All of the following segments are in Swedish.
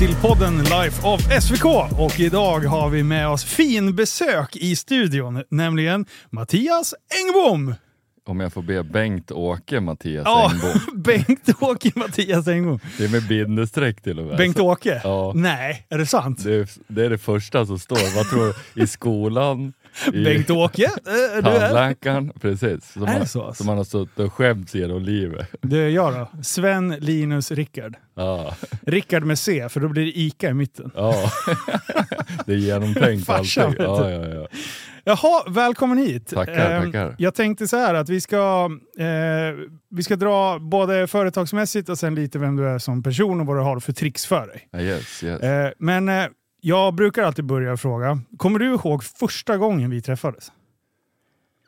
Till podden Life of SVK och idag har vi med oss fin besök i studion, nämligen Mattias Engbom. Om jag får be Bengt-Åke Mattias Ja, Engbom. Bengt-Åke Mattias Engbom. Det är med bindestreck till och med. Bengt-Åke? Ja. Nej, är det sant? Det är, det är det första som står. Vad tror du? I skolan, Bengt-Åke? Eh, Du tandläkaren. Precis. Som Är man, så, alltså? som man har suttit och skämts genom livet. Det är jag då. Sven, Linus, Rickard. Ja. Rickard med C, för då blir det Ica i mitten. ja. Det är genomtänkt Farsan, allting. Ja, ja, ja. Jaha, välkommen hit. Tackar, Ehm, tackar. Jag tänkte så här att vi ska, eh, vi ska dra både företagsmässigt och sen lite vem du är som person och vad du har för tricks för dig. yes, yes. Eh, men eh, jag brukar alltid börja fråga, kommer du ihåg första gången vi träffades?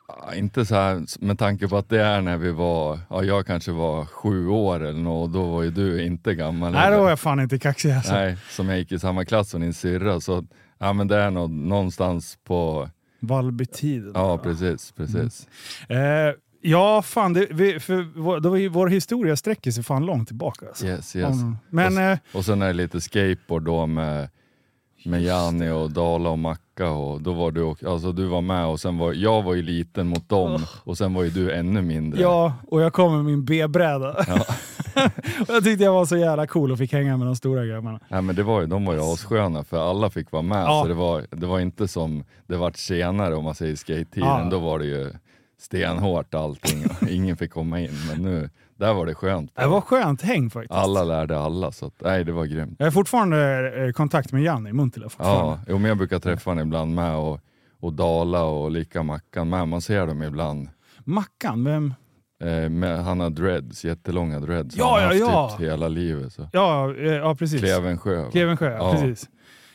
Ja, inte så här med tanke på att det är när vi var, ja jag kanske var sju år eller något och då var ju du inte gammal. Nej, då var jag fan inte kaxig alltså. Nej, som jag gick i samma klass som din syrra. Så ja, men det är nog någonstans på... Valbytiden. Ja, precis. precis. Eh, ja, fan, det, vi, för vår, då vår historia sträcker sig fan långt tillbaka. Alltså. Yes, yes. Mm. Men eh, Och sen är det lite skateboard då med, med Janni och Dala och Macka. Och då var du, också, alltså du var med och sen var jag var ju liten mot dem och sen var ju du ännu mindre. ja, och jag kom med min B-bräda. Ja. och jag tyckte jag var så jävla cool och fick hänga med de stora grabbarna. Nej, men det var ju, de var ju assköna för alla fick vara med. Ja. Så det var, det var inte som det vart senare om man säger skate-tiden. Ja. Då var det ju stenhårt allting och ingen fick komma in. Men nu, där var det skönt. Det var skönt häng faktiskt. Alla lärde alla, så att, nej det var grymt. Jag har fortfarande eh, kontakt med Janni Muntila. Ja, jo, men jag brukar träffa honom ibland med och, och Dala och lika Mackan med. Man ser dem ibland. Mackan, vem? Eh, med, han har dreads, jättelånga dreads. Ja, han har ja, haft ja. Typ hela livet. Så. Ja, eh, ja precis. Klevensjö. Klevensjö, ja. Precis.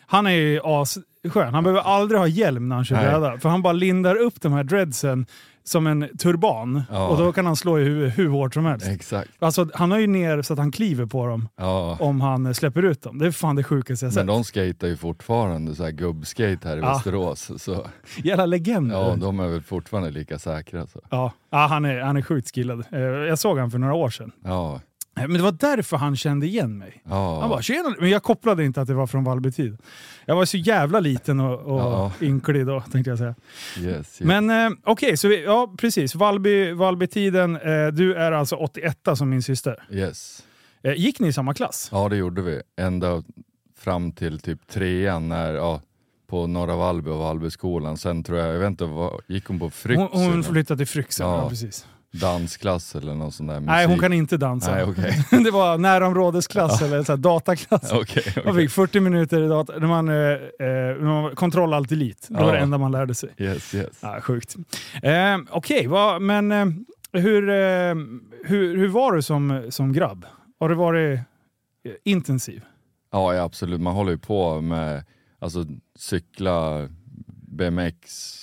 Han är ju asskön. Han behöver aldrig ha hjälm när han kör bräda. För han bara lindar upp de här dreadsen som en turban. Ja. Och då kan han slå i huvudet hur hårt som helst. Exakt. Alltså, han har ju ner så att han kliver på dem Ja. om han eh, släpper ut dem. Det är fan det sjukaste jag Men sett. de skater ju fortfarande så här gubbskate här i Ja. Västerås. Så, Jävla legender. ja, de är väl fortfarande lika säkra. Så. Ja, ja han, är, han är sjukt skillad. Eh, Jag såg han för några år sedan. Ja, Men det var därför han kände igen mig. ja. Han bara “tjena”, men jag kopplade inte att det var från Valbytid. Jag var så jävla liten och, och Ja. ynklig då, tänkte jag säga. yes, yes. Men eh, okej, så vi, ja precis. Valby, Valbytiden, eh, du är alltså 81 som min syster. yes. Eh, gick ni i samma klass? Ja, det gjorde vi. Ända fram till typ trean när, ja, på Norra Vallby och Vallbyskolan. Sen tror jag, jag vet inte, vad, gick hon på Fryx? Hon, hon flyttade till Fryxen, ja. Ja. precis. Dansklass eller någon sån där musik? Nej, hon kan inte dansa. Nej, okej. det var närområdesklass eller så dataklass. Okej, Man okej. fick 40 minuter i data, när man, eh, eh, man var kontroll allt elit. Det var Ja. det enda man lärde sig. Yes, yes. Ja, sjukt. Eh, Okej, vad- men eh, hur, eh, hur, hur var du som, som grabb? Har du varit eh, intensiv? Ja, ja, absolut. Man håller ju på med alltså, cykla, BMX,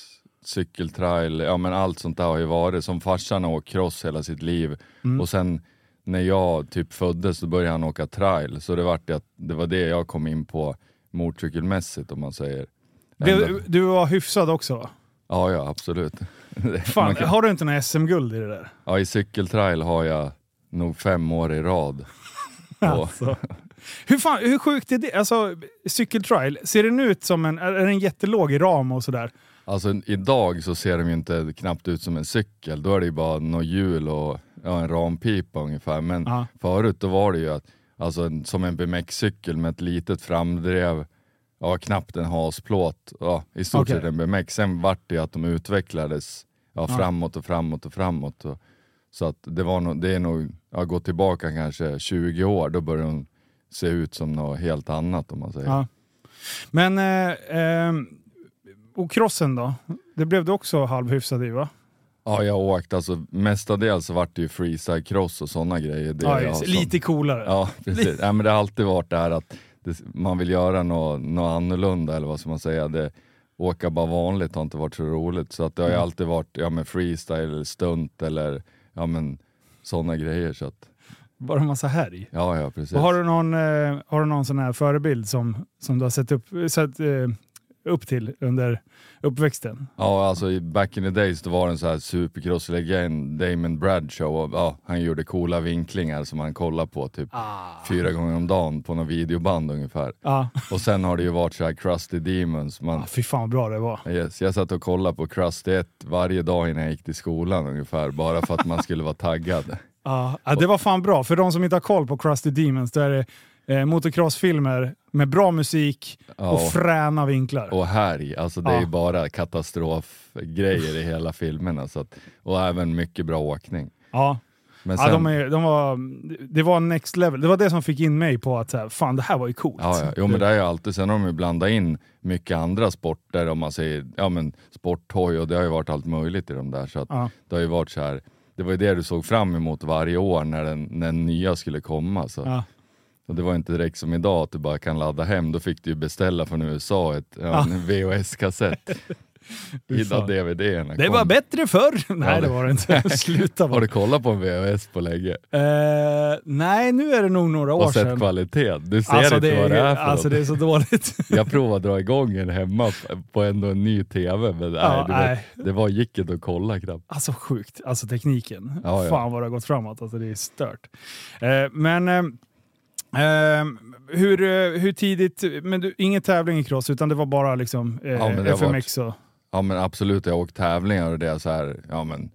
cykeltrail, ja men allt sånt där har ju varit. Som farsan har åkt cross hela sitt liv Mm. och sen när jag typ föddes så började han åka trail. Så det var det, att, det var det jag kom in på motorcykelmässigt om man säger. Du, du var hyfsad också va? Ja, ja absolut. Fan, kan- har du inte några SM-guld i det där? Ja, i cykeltrail har jag nog fem år i rad. Alltså. Hur, fan, hur sjukt är det? Alltså, cykeltrial, ser den ut som en, är den jättelåg i ram och sådär? Alltså idag så ser de ju inte knappt ut som en cykel. Då är det ju bara något hjul och ja, en rampipa ungefär. Men Ja. förut då var det ju att, alltså, en, som en BMX-cykel med ett litet framdrev, ja knappt en hasplåt, ja, i stort Okej. sett en BMX. Sen vart det ju att de utvecklades ja, framåt och framåt och framåt. Och, så att det, var nog, det är nog, ja, gå tillbaka kanske 20 år, då börjar de se ut som något helt annat om man säger. Ja. Men, eh, ehm, och crossen då? Det blev du också halvhyfsad i va? Ja, jag har åkt, alltså mestadels så vart det ju freestyle cross och sådana grejer. Det Ja, just, lite coolare. Ja, precis. ja, men det har alltid varit det här att det, man vill göra något, något annorlunda, eller vad ska man säga. Det, åka bara vanligt har inte varit så roligt. Så att det har ju Mm. alltid varit ja, med freestyle, eller stunt eller ja, men sådana grejer. Så att, Bara en massa härj. ja, ja, precis. Och har, du någon, eh, har du någon sån här förebild som, som du har sett upp, sett, eh, upp till under uppväxten. Ja, alltså back in the days då var det en så här supercross-legend, Damon Bradshaw, och, ja, han gjorde coola vinklingar som man kollar på typ fyra gånger om dagen på någon videoband ungefär. Ja. Och sen har det ju varit så här Crusty Demons. Man, Ah, fy fan vad bra det var. yes, jag satt och kollade på Crusty 1 varje dag innan jag gick till skolan ungefär, bara för att man skulle vara taggad. Ja, ja, det var fan bra. För de som inte har koll på Crusty Demons, då är det eh, motocrossfilmer med bra musik Ja, och fräna vinklar. och härj, alltså det är Ja. ju bara katastrofgrejer i hela filmerna. Så att, och även mycket bra åkning. ja. Men Ja, sen, de är, de var, det var next level. Det var det som fick in mig på att här, fan det här var ju coolt. Ja, ja. Jo men det är ju alltid, sen har de ju blandat in mycket andra sporter om man säger, ja men sporthoj och det har ju varit allt möjligt i de där så att Ja. det har ju varit så här. Det var ju det du såg fram emot varje år när den, när den nya skulle komma. Så. Ja. Och det var inte direkt som idag att du bara kan ladda hem, då fick du ju beställa från USA ett, en VHS-kassett. Fy Innan fan. DVDerna Det var bättre förr! Nej Ja, det var det inte. Sluta Har bara. du kollat på en VHS på länge? Eh, nej, nu är det nog några år Och sett sedan. kvalitet? Du ser Alltså, inte det, vad det är för alltså något. det är så dåligt. Jag provade att dra igång en hemma på ändå en ny TV, men Ja, nej, nej. vet, det var, gick inte att kolla knappt. Alltså sjukt, alltså tekniken. Ja. Fan vad det har gått framåt, alltså det är stört. Eh, men eh, eh, hur, eh, hur tidigt, men du, ingen tävling i cross utan det var bara liksom eh, Ja, det FMX och... Ja men absolut, jag har åkt tävlingar och det är så här, ja men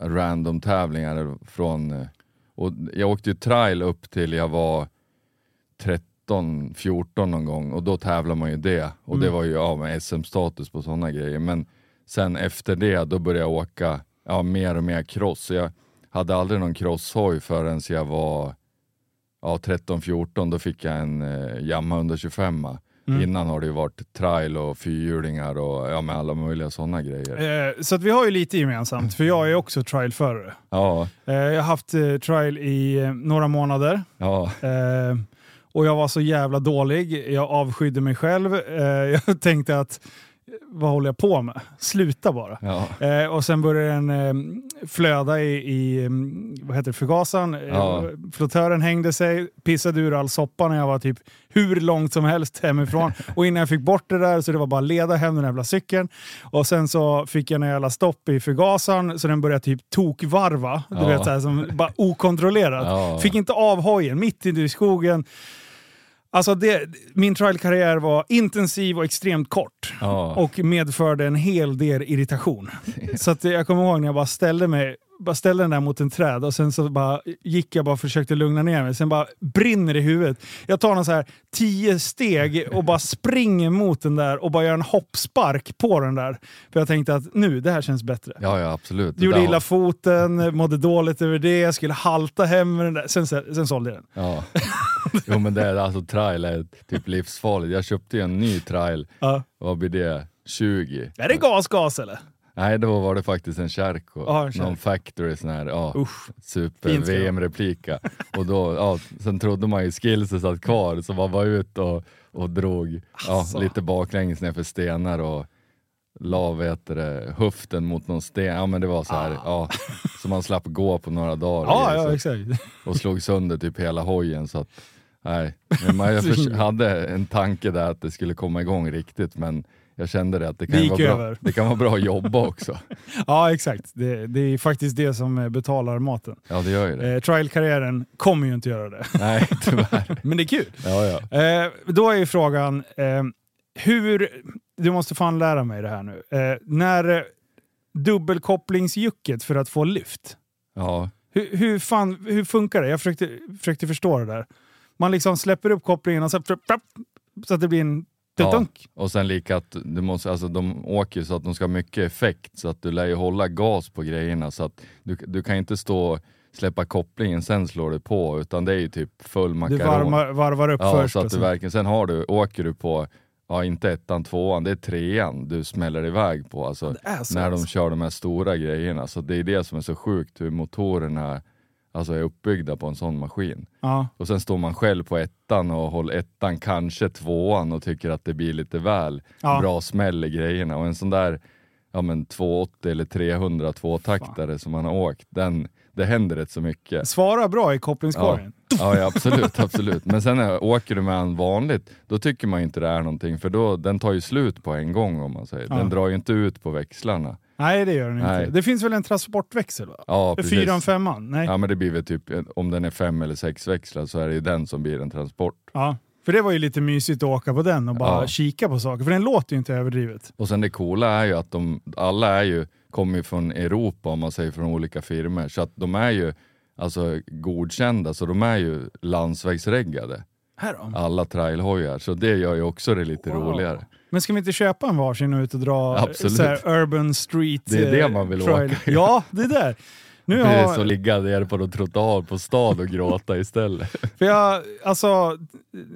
random tävlingar från, eh, och jag åkte ju trail upp till jag var 13, 14 någon gång och då tävlar man ju det och det Mm. var ju ja, med SM-status på sådana grejer. Men sen efter det då började jag åka ja, mer och mer cross. Jag hade aldrig någon crosshoj förrän jag var ja, 13-14, då fick jag en eh, Yamaha 125 Mm. Innan har det ju varit trail och fyrhjulingar och ja, med alla möjliga sådana grejer. Eh, så att vi har ju lite gemensamt, för jag är också trialförare. Ja, Eh, jag har haft eh, trial i eh, några månader. ja, Eh, och jag var så jävla dålig. Jag avskydde mig själv. Eh, jag tänkte att, vad håller jag på med? Sluta bara. ja. Eh, och sen började den eh, flöda i, i mm, vad heter det, förgasaren. Ja. Eh, flottören hängde sig, pissade ur all soppa när jag var typ hur långt som helst hemifrån. och innan jag fick bort det där så det var bara leda hem den jävla cykeln. Och sen så fick jag en jävla stopp i förgasaren så den började typ tokvarva. Du Ja. vet, så här, som bara okontrollerat. Ja. Fick inte av hojen mitt i skogen. Alltså det, min trialkarriär var intensiv och extremt kort. ja. Och medförde en hel del irritation. Så att jag kommer ihåg när jag bara ställde mig bara ställde den där mot en träd och sen så bara gick jag bara försökte lugna ner mig. Sen bara brinner i huvudet. Jag tar någon så här tio steg och bara springer mot den där och bara gör en hoppspark på den där. För jag tänkte att nu, det här känns bättre. ja, ja absolut. Det Gjorde illa foten, mådde dåligt över det, jag skulle halta hem med den där. Sen, sen sålde jag den. Ja. Jo men det är alltså trail är typ livsfarligt. Jag köpte ju en ny trail, Ja. vad blir det? 20? Är det gas-gas eller? Nej då var det faktiskt en. Ja, en Kärko. Någon factory sån här, ja, Usch. Det super-VM-replika. Och då, ja, sen trodde man ju skillset satt kvar så man var ut och, och drog ja, Asså. lite baklänges ner för stenar och la vet det, höften mot någon sten. Ja men det var så här, ja, så man slapp gå på några dagar. Ah. Ja, ja exakt. och slog sönder typ hela hojen. Så att, nej. Men man, jag hade en tanke där att det skulle komma igång riktigt men jag kände det att det kan, Det vara bra, över. det kan vara bra att jobba också. Ja, exakt. Det, det är faktiskt det som eh, betalar maten. Ja det gör ju det. Eh, Trial-karriären kommer ju inte göra det. Nej tyvärr. Men det är kul. Ja, ja. Eh, då är ju frågan, eh, hur... Du måste fan lära mig det här nu. Eh, när dubbelkopplingsjucket för att få lyft, ja. hur, hur, fan, hur funkar det? Jag försökte, försökte förstå det där. Man liksom släpper upp kopplingen och så, så att det blir en Ja. Och sen lika att du måste, alltså de åker ju så att de ska ha mycket effekt så att du lär ju hålla gas på grejerna så att du, du kan inte stå släppa kopplingen sen slår du på utan det är ju typ full Du makaron. varvar, upp ja, först. så att du verkligen, sen har du, åker du på, ja inte ettan, tvåan, det är trean du smäller iväg på. Alltså, när de alltså. kör de här stora grejerna. Så det är det som är så sjukt hur motorerna alltså, är uppbyggda på en sån maskin. Ja. Och sen står man själv på ettan och håller ettan, kanske tvåan och tycker att det blir lite väl Ja. bra smäll i grejerna. Och en sån där ja, men 280 eller 300 tvåtaktare som man har åkt, den, det händer rätt så mycket. Svara bra i kopplingskorgen. Ja, ja absolut, absolut. Men sen när, åker du med en vanligt, då tycker man inte det är någonting för då, den tar ju slut på en gång om man säger. Den Ja. drar ju inte ut på växlarna. Nej, det gör den Nej. inte. Det finns väl en transportväxel? Va? Ja, precis. Fyran, femman? Nej. Ja men det blir väl typ, om den är fem eller sex växlar så är det ju den som blir en transport. Ja. För det var ju lite mysigt att åka på den och bara Ja. kika på saker. För den låter ju inte överdrivet. Och sen det coola är ju att de, alla är ju, kommer ju från Europa om man säger från olika firmor. Så att de är ju alltså godkända, så de är ju landsvägsreggade. Alla trailhojar, så det gör ju också det lite Wow. roligare. Men ska vi inte köpa en varsin och ut och dra Absolut. så här, urban street Det är det eh, man vill trial? åka. Ja, det är där. Nu Det är har, så ligga ner på någon trottoar på stan och gråta istället. för jag, alltså,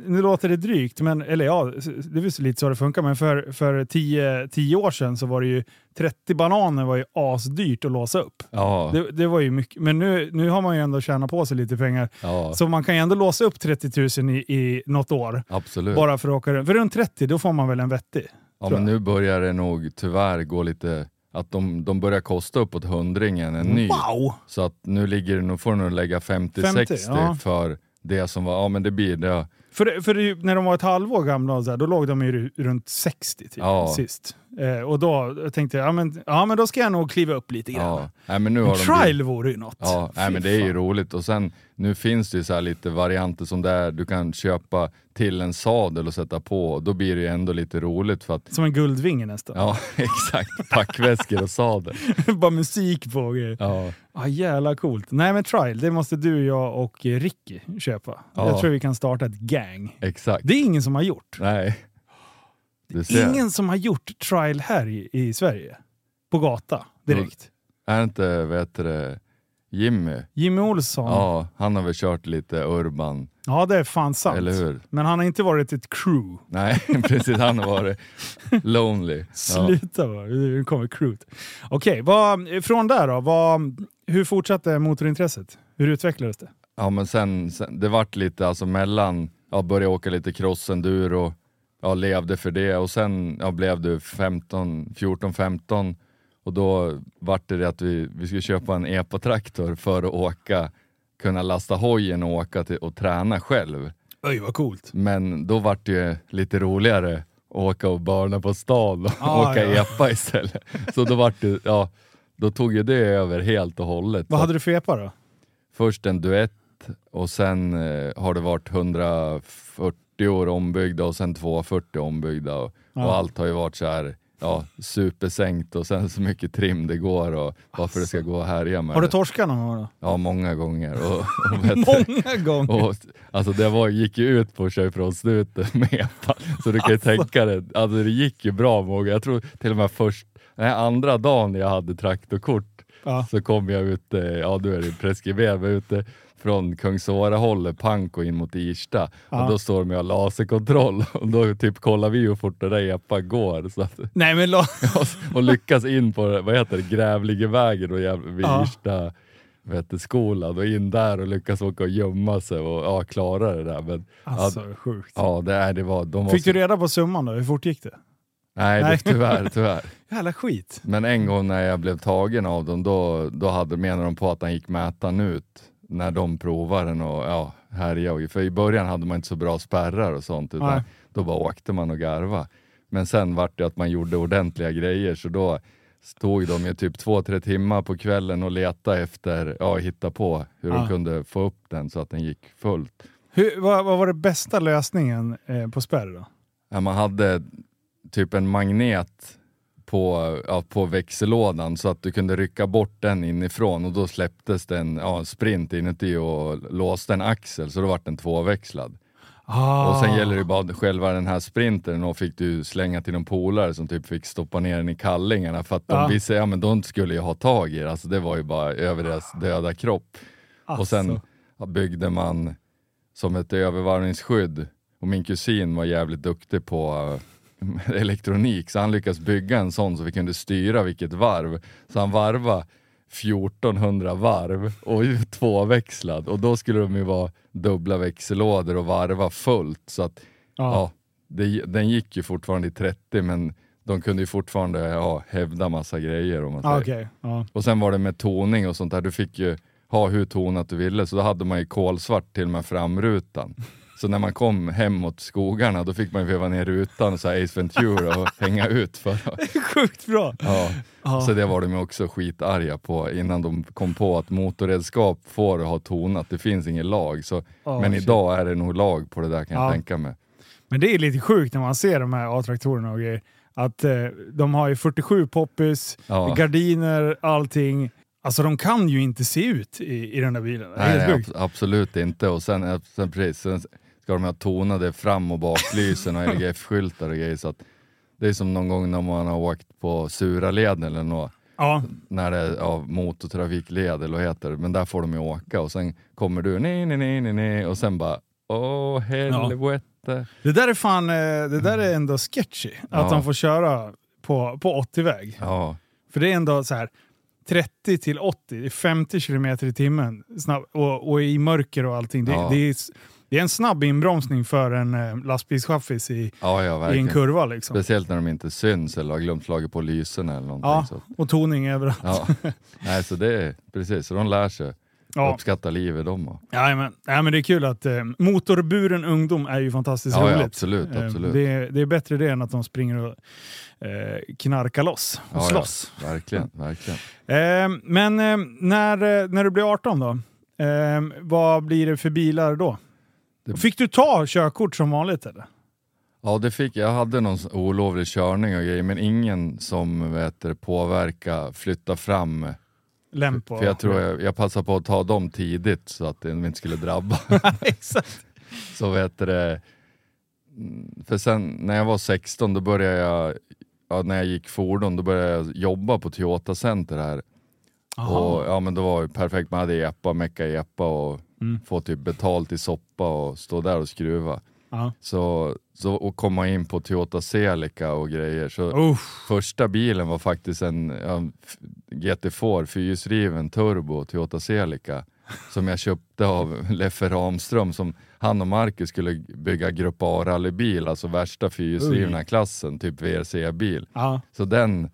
nu låter det drygt, men, eller ja, det är lite så det funkar, men för, för tio, tio år sedan så var det ju 30 bananer var ju asdyrt att låsa upp. Ja, Det, det var ju mycket, men nu, nu har man ju ändå tjänat på sig lite pengar. ja Så man kan ju ändå låsa upp 30 000 i, i något år. absolut. Bara för att åka runt. För runt 30 då får man väl en vettig. Ja men nu börjar det nog tyvärr gå lite, att de, de börjar kosta uppåt hundringen en ny. Wow! Så att nu ligger det, nu får du nog lägga 50-60 50, ja. för det som var, ja men det blir det. För, för när de var ett halvår gamla, så här, då låg de ju ru- runt 60 typ, Ja. sist. Eh, och då tänkte jag, ja men, ja men då ska jag nog kliva upp lite grann. Ja. Nej, men nu har de blivit- trial vore ju något. Ja, nej, men det är ju roligt och sen nu finns det ju så lite varianter som det är, du kan köpa till en sadel och sätta på och då blir det ju ändå lite roligt för att Som en guldvinge nästan. Ja exakt, packväskor och sadel. Bara musik på och grejer. Ja, Ah, jävla coolt. Nej men trial, det måste du, jag och Ricky köpa. Ja. Jag tror vi kan starta ett gang. exakt. Det är ingen som har gjort. Nej. Du ser. Ingen som har gjort trial här i, i Sverige. På gata, direkt. Är inte, vet du det, Jimmy? Jimmy Olsson. Ja. Ja, han har väl kört lite urban, det är fan sant. eller hur? Men han har inte varit ett crew. Nej, precis. Han har varit lonely. Ja. Sluta bara, nu kommer crewet. Okej, vad- från där då. Vad, hur fortsatte motorintresset? Hur utvecklades det? ja, men sen, sen det vart lite alltså mellan, ja, började åka lite crossenduro, ja, levde för det och sen ja, blev du 15, 14, 15 och då vart det det att vi, vi skulle köpa en epatraktor för att åka, kunna lasta hojen och åka till, och träna själv. Oj, vad coolt. Men då vart det ju lite roligare att åka och börna på stan och Ah, åka ja. epa istället. Så då vart det, ja, då tog ju det över helt och hållet. Vad Så hade du för epa då? Först en duett och sen eh, har det varit 140 år ombyggda och sen 240 ombyggda och, Ja. och allt har ju varit så här ja, supersänkt och sen så mycket trim det går och varför det ska gå här Alltså. Har du torskat någon gång då? Ja, många gånger. Och, och du, Många gånger. och, alltså det var, gick ju ut på köra ifrån snuten med. Så du kan ju tänka dig, alltså det gick ju bra många. Jag tror till och med först, den andra dagen jag hade traktorkort Ja. så kom jag ut, eh, ja nu är det preskriberat, men ute från Kungsåra-hållet, Panko in mot Irsta. Ja. Och då står de och har laserkontroll och då typ kollar vi hur fort den där epan går. Så att, Nej men och lyckas in på, vad heter det, Grävlingevägen och vid Ja. Irsta vet skolan och in där och lyckas åka och gömma sig och ja, klara det där. Men, Alltså ja, sjukt. ja, det, är, det var, de var Fick så, du reda på summan då? Hur fort gick det? Nej, Nej. Det, tyvärr, tyvärr. Jävla skit. Men en gång när jag blev tagen av dem, då, då hade, menade de på att han gick mätaren ut när de provade den och ja, härjade. För i början hade man inte så bra spärrar och sånt, utan Nej. då bara åkte man och garva. Men sen vart det att man gjorde ordentliga grejer, så då stod de ju typ två, tre timmar på kvällen och letade efter, ja, hitta på hur Ja. de kunde få upp den så att den gick fullt. Hur, vad, vad var det bästa lösningen eh, på spärr då? Ja, man hade typ en magnet på, ja, på växellådan så att du kunde rycka bort den inifrån och då släpptes den ja, sprint inuti och låste en axel så då vart den tvåväxlad. Ah. Och sen gäller det bara själva den här sprintern och fick du slänga till någon polare som typ fick stoppa ner den i kallingarna för att de Ja. visste, ja men de skulle ju ha tag i det, alltså det var ju bara över deras döda kropp. Och sen Alltså. byggde man som ett övervarvningsskydd och min kusin var jävligt duktig på elektronik så han lyckades bygga en sån så vi kunde styra vilket varv. Så han varvade 1400 varv och tvåväxlad och då skulle de ju vara dubbla växellådor och varva fullt. Så att Ja. ja, det, den gick ju fortfarande i 30 men de kunde ju fortfarande ja, hävda massa grejer om man säger. Okej. Ja. Och sen var det med toning och sånt där, du fick ju ha hur tonat du ville, så då hade man ju kolsvart till och med framrutan. Så när man kom hem mot skogarna då fick man veva ner rutan så här Ace Ventura och hänga ut för Sjukt bra! ja. Ja. Så det var de också skitarga på innan de kom på att motorredskap får ha tonat, det finns ingen lag. Så, Ja, men shit. idag är det nog lag på det där kan Ja. jag tänka mig. Men det är lite sjukt när man ser de här A-traktorerna och grejer. Att eh, de har ju 47 poppis, gardiner, allting. Alltså de kan ju inte se ut i, i den där bilen. Nej, nej abs- absolut inte. Och sen, eh, sen, precis, sen ska de ha tonade fram och baklysen och LGF-skyltar och grejer. Så att det är som någon gång när man har åkt på Suraleden eller något, Ja, när det är ja, motortrafikled eller vad heter det. Men där får de ju åka och sen kommer du nej, nej, nej, nej, nej och sen bara åh helvete. det där är fan, eh, det där är ändå sketchy. Att Ja. de får köra på, på 80-väg. Ja, För det är ändå så här 30 till 80, det är 50 kilometer i timmen. Snabb, och, och i mörker och allting. Det, Ja. det, är, det är en snabb inbromsning för en eh, lastbilschaffis i, ja, ja i en kurva. Liksom. Speciellt när de inte syns eller har glömt slagit på lysen eller någonting. Ja, Så. och toning överallt. Ja. Nej, så det är precis, så de lär sig Ja. uppskatta livet de. Ja, men, ja, men det är kul att eh, motorburen ungdom är ju fantastiskt Ja, ja, roligt. absolut, Eh, absolut. Det, är, det är bättre det än att de springer och eh, knarkar loss och Ja, ja, slåss. verkligen, verkligen. Eh, men eh, när, eh, när du blir 18 då, vad blir det för bilar då? Fick du ta körkort som vanligt eller? Ja, det fick jag. Jag hade någon olovlig körning och grejer, men ingen som vet påverka, flytta fram. Lämp och... För jag tror jag, jag passade på att ta dem tidigt så att de inte skulle drabba. Exakt. så vet det. mm, För sen när jag var 16 då började jag, ja, när jag gick fordon, då började jag jobba på Toyota Center här. Och, ja men det var ju perfekt, man hade epa, mecka epa och Mm. få typ betalt i soppa och stå där och skruva. Ja. Så, så och komma in på Toyota Celica och grejer. Så Uff. första bilen var faktiskt en f- GT4 fyrhjulsdriven turbo Toyota Celica som jag köpte av Leffe Ramström som han och Marcus skulle bygga Grupp A rallybil, alltså värsta fyrhjulsdrivna klassen, typ VRC-bil. Ja. Så den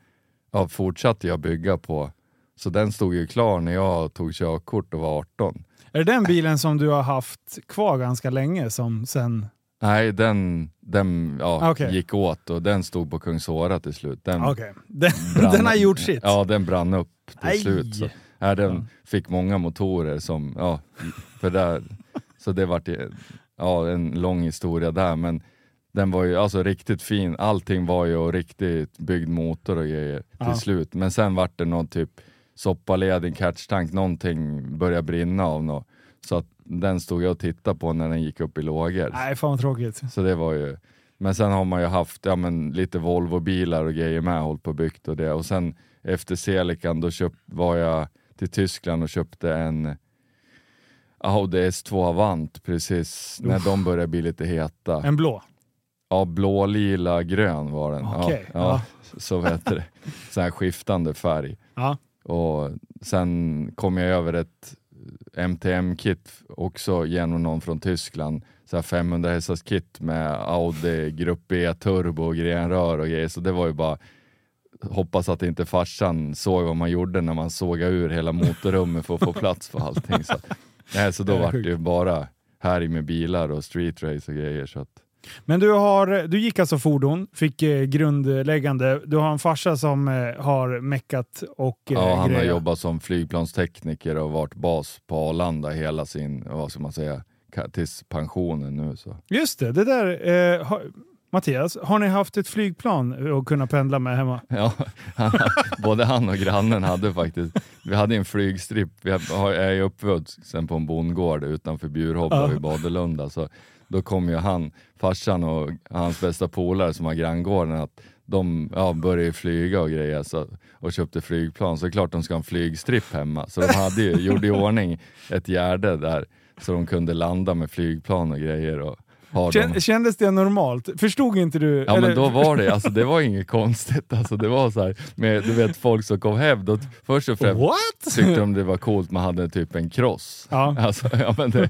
ja, fortsatte jag bygga på. Så den stod ju klar när jag tog körkort och var 18. Är det den bilen som du har haft kvar ganska länge som sen... Nej, den, den ja, Okej. gick åt och den stod på Kungsåra till slut. Den, Okej, den, den har gjort sitt. Ja, den brann upp till Aj. slut. Så, ja, den Ja. fick många motorer som, ja, för där, så det vart ja, en lång historia där, men den var ju alltså riktigt fin. Allting var ju riktigt byggd motor och grejer till slut. Men sen vart det någon typ soppaled, en catchtank, någonting började brinna av något. Så att den stod jag och tittade på när den gick upp i lågor. Nej, fan vad tråkigt. Så det var ju... Men sen har man ju haft ja, men, lite Volvo-bilar och grejer med, hållit på och byggt och det. Och sen efter Celican då köpt, var jag till Tyskland och köpte en Audi S2 Avant precis när de började bli lite heta. En blå. Ja, blå, lila, grön var den. Okej, Ja, ja, Så vet det. Så här skiftande färg. Ja. Och sen kom jag över ett MTM-kit också genom någon från Tyskland. Så här 500 hästars kit med Audi Grupp E turbo och grenrör och grejer. Så det var ju bara hoppas att inte farsan såg vad man gjorde när man sågade ur hela motorrummet för att få plats för allting. Så, nej, så då var det ju bara här med bilar och street race och grejer. Så att, Men du, har, du gick alltså fordon, fick eh, grundläggande. Du har en farsa som eh, har meckat och eh, Ja, han har grejat. jobbat som flygplanstekniker och varit bas på Arlanda hela sin, vad ska man säga, ka- tills pensionen nu. Så. Just det, det där. Eh, har, Mattias, har ni haft ett flygplan att kunna pendla med hemma? Ja, han, både han och grannen hade faktiskt, vi hade en flygstripp, vi har- är ju uppvuxen på en bondgård utanför Bjurhobba Ja. vid Badelunda. Så då kom ju han, farsan och hans bästa polare som har granngården, att de ja, började flyga och grejer så, och köpte flygplan. Så det är klart de ska ha en flygstripp hemma. Så de hade ju, gjorde i ordning ett gärde där så de kunde landa med flygplan och grejer. Och ha dem. Kän, kändes det normalt? Förstod inte du? Ja eller- men då var det, alltså det var inget konstigt. Alltså det var så här, med, du vet folk som kom hem, då, först och främst What? tyckte de det var coolt man hade typ en cross. Ja. Alltså, ja, men det,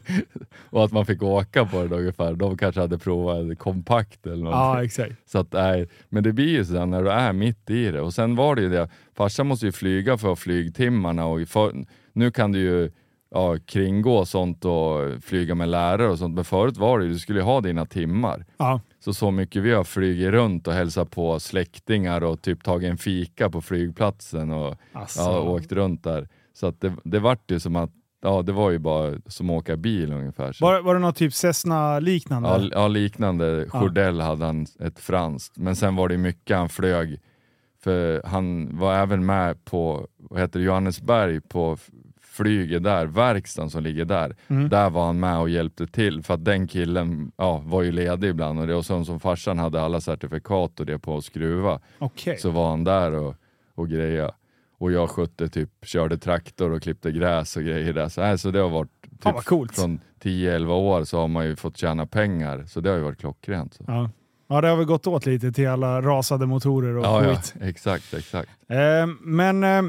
och att man fick åka på det ungefär. De kanske hade provat en kompakt eller någonting. Ja, exakt. Så att, nej, men det blir ju så när du är mitt i det. Och sen var det ju det, farsan måste ju flyga för flygtimmarna och för, nu kan du ju ja, kringgå sånt och flyga med lärare och sånt. Men förut var det ju, du skulle ju ha dina timmar. Ja. Så så mycket vi har flugit runt och hälsat på släktingar och typ tagit en fika på flygplatsen och Alltså. ja, åkt runt där. Så att det, det vart ju som att, ja det var ju bara som att åka bil ungefär. Så. Var, var det något typ Cessna-liknande? Ja, ja, liknande. Jourdell hade han ett franskt. Men sen var det mycket han flög, för han var även med på, vad heter det, Johannesberg på f- flyget där, verkstaden som ligger där. Mm. Där var han med och hjälpte till för att den killen ja, var ju ledig ibland och det och så som farsan hade alla certifikat och det på att skruva Okej. så var han där och, och greja. Och jag skötte typ, körde traktor och klippte gräs och grejer där. Så, nej, så det har varit typ, coolt. från 10-11 år så har man ju fått tjäna pengar. Så det har ju varit klockrent. Så. Ja. ja, det har väl gått åt lite till alla rasade motorer och Ja, ja, skit. exakt, exakt. Eh, men eh,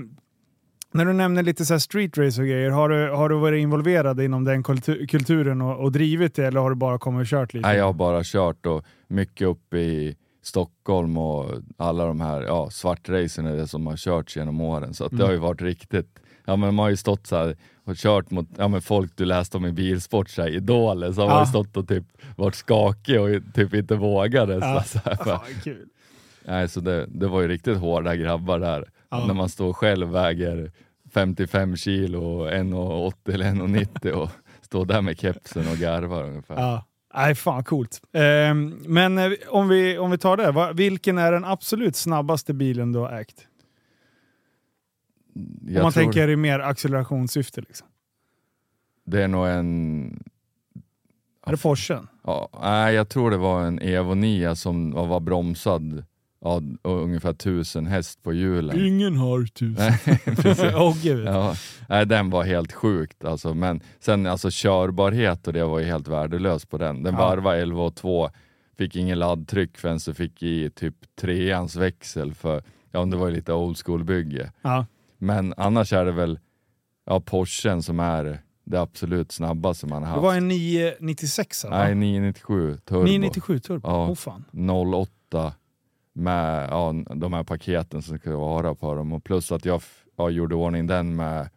när du nämner lite så street race och grejer, har du, har du varit involverad inom den kultu- kulturen och, och drivit det eller har du bara kommit och kört lite? Nej, jag har bara kört och mycket uppe i Stockholm och alla de här ja, svartracen är det som har körts genom åren. Så att det Mm. har ju varit riktigt, ja men man har ju stått så här och kört mot ja, men folk du läste om i bilsport, så här, idoler, så har man Ja. ju stått och typ varit skakig och typ inte vågade. Ja. Så, så här. Nej, så det, det var ju riktigt hårda grabbar där. Ja. När man står själv väger 55 kilo och 1,80 eller 1,90 och står där med kepsen och garvar ungefär. Ja. Nej, fan coolt. Eh, men eh, om vi, om vi tar det, vilken är den absolut snabbaste bilen du har ägt? Jag om man tänker i mer accelerationssyfte. Liksom. Det är nog en... Är det Porschen? Ja, nej, jag tror det var en Evo 9 som var bromsad ja, och ungefär 1000 häst på hjulen. Ingen har tusen. Åh gud. Ja, nej, den var helt sjukt alltså. Men sen alltså körbarhet och det var ju helt värdelöst på den. Den Ja. varvade 11 och 2, fick ingen laddtryck förrän så fick i typ treans växel för, ja det var ju lite old school bygge. Ja. Men annars är det väl ja, Porschen som är det absolut snabbaste man har Det haft. var en 996 va? Nej, 997 turbo. 997 turbo? Ja. Åh fan. 08 med ja, de här paketen som ska vara på dem och plus att jag ja, gjorde ordning den med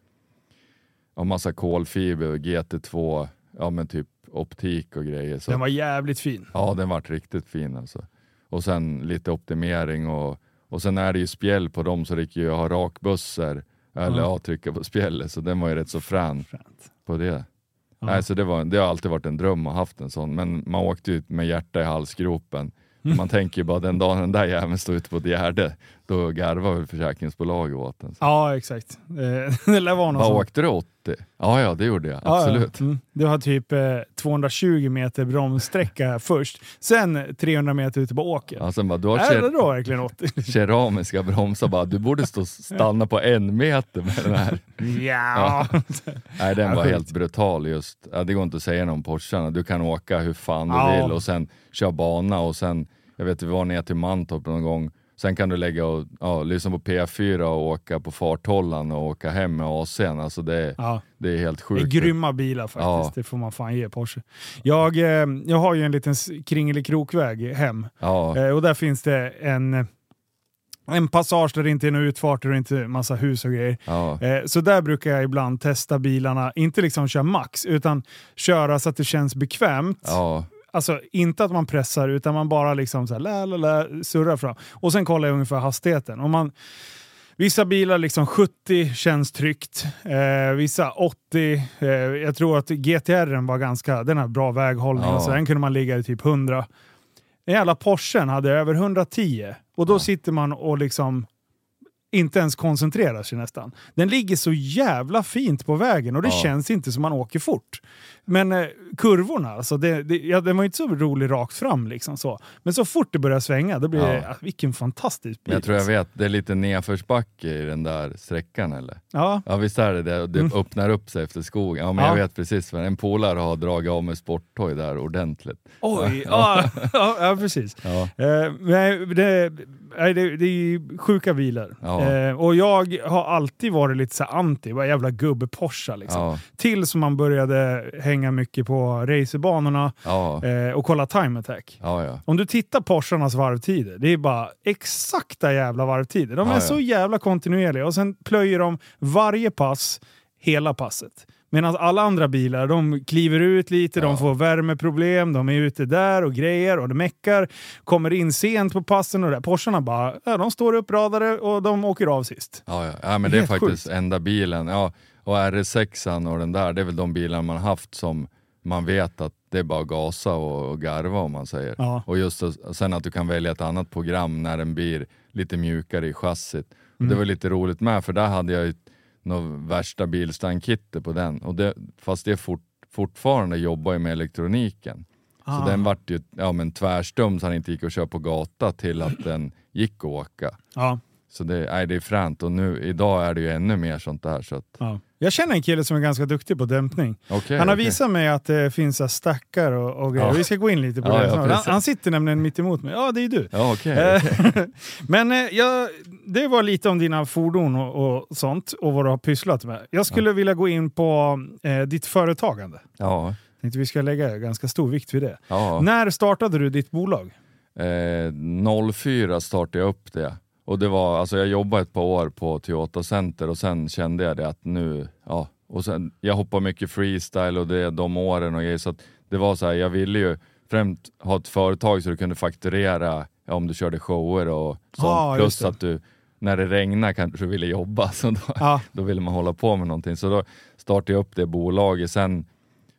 ja, massa kolfiber, GT2, ja men typ optik och grejer. Så, Den var jävligt fin. Ja, den vart riktigt fin alltså. Och sen lite optimering och, och sen är det ju spjäll på dem så det gick ju att ha rakbussar eller Ja. ja. trycka på spjället så den var ju rätt så frän Fränt. på det. Ja. Nej, så det, var, det har alltid varit en dröm att ha haft en sån, men man åkte ut med hjärta i halsgropen. Mm. Man tänker ju bara den dagen den där jäveln står ute på ett gärde, då garvar väl försäkringsbolaget åt den. Ja, exakt. Eh, det lär vara något Vad åkte du 80? Ja, ja det gjorde jag. Ja, Absolut. Ja. Mm. Du har typ eh, 220 meter bromssträcka först, sen 300 meter ute på åker. Ja, sen bara, du har Är det då verkligen 80? keramiska bromsar, bara, du borde stå stanna på en meter med den här. ja. Nej, den Ja, var helt brutal just. Ja, det går inte att säga någon Porscharna. Du kan åka hur fan du Ja. vill och sen köra bana och sen, jag vet vi var ner till Mantorp någon gång, sen kan du lägga och ja, lyssna på P4 och åka på farthållaren och åka hem med AC'n. Alltså det, ja. det är helt Det är sjukt. grymma bilar faktiskt, Ja. det får man fan ge Porsche. Jag, eh, jag har ju en liten kringelikrokväg hem Ja, eh, och där finns det en, en passage där det inte är några utfarter och inte massa hus och grejer. ja, Eh, Så där brukar jag ibland testa bilarna, inte liksom köra max, utan köra så att det känns bekvämt. ja, Alltså inte att man pressar, utan man bara liksom så här, la, la, la, surrar fram. Och sen kollar jag ungefär hastigheten. Om man, vissa bilar liksom 70 känns tryggt, eh, vissa 80. Eh, jag tror att GTR var ganska, den har bra väghållning, Ja. så den kunde man ligga i typ 100. Den jävla Porschen hade över 110 och då Ja. sitter man och liksom inte ens koncentrerar sig nästan. Den ligger så jävla fint på vägen och det Ja. känns inte som man åker fort. Men eh, kurvorna, alltså det, det, ja, den var inte så rolig rakt fram. Liksom så. Men så fort det börjar svänga, då blir det, Ja. ja, vilken fantastisk bil. men jag tror jag alltså. vet, det är lite nedförsbacke i den där sträckan eller? Ja, Ja visst är det det, det Mm. öppnar upp sig efter skogen. Ja men Ja. jag vet precis, för en polare har dragit av med sporthoj där ordentligt. oj, ja, ja, precis. Ja, Eh, det, nej, det, det är ju sjuka bilar. Ja. Eh, och jag har alltid varit lite så anti, vad jävla gubbe Porsche liksom. ja, Tills man började hänga mycket på racerbanorna ja, eh, och kolla time attack. Om du tittar Porscharnas varvtider, det är bara exakta jävla varvtider. De är så jävla kontinuerliga och sen plöjer de varje pass hela passet. Medan alla andra bilar, de kliver ut lite, Ja. de får värmeproblem, de är ute där och grejer och det meckar. Kommer in sent på passen och det. Porscharna bara, ja, de står uppradade och de åker av sist. Ja, ja. ja men det är Helt faktiskt sjukt. enda bilen. Ja, och RS6 och den där, det är väl de bilar man haft som man vet att det är bara gasa och, och garva om man säger. Ja. Och just sen att du kan välja ett annat program när den blir lite mjukare i chassit. Mm. Det var lite roligt med för där hade jag ju något värsta bilstangkittet på den. Och det, fast det fort, fortfarande jobbar ju med elektroniken. Ah. Så den vart ju ja, men tvärstum så han inte gick att köra på gata till att den gick att åka. Ja, Så det, nej, det är fränt och nu, idag är det ju ännu mer sånt där. Så att, ja. Jag känner en kille som är ganska duktig på dämpning. okej, Han har okej. visat mig att det finns så stackar och, och grejer. Ja. Vi ska gå in lite på Ja, det. ja, han, han sitter nämligen mitt emot mig. Ja, det är du. Ja, okej. okej. Eh, Men eh, jag, det var lite om dina fordon och, och sånt och vad du har pysslat med. Jag skulle vilja gå in på eh, ditt företagande. Ja, Tänkte vi ska lägga ganska stor vikt vid det. När startade du ditt bolag? Eh, 04 startade jag upp det. Och det var, alltså jag jobbade ett par år på Toyota Center och sen kände jag det att nu, ja. Och sen, jag hoppade mycket freestyle och det de åren och grejer. Så att det var så här, jag ville ju främst ha ett företag så du kunde fakturera ja, om du körde shower och sånt. Just Plus att du, när det regnar kanske ville jobba. Så då, Ja, då ville man hålla på med någonting. Så då startade jag upp det bolaget. Sen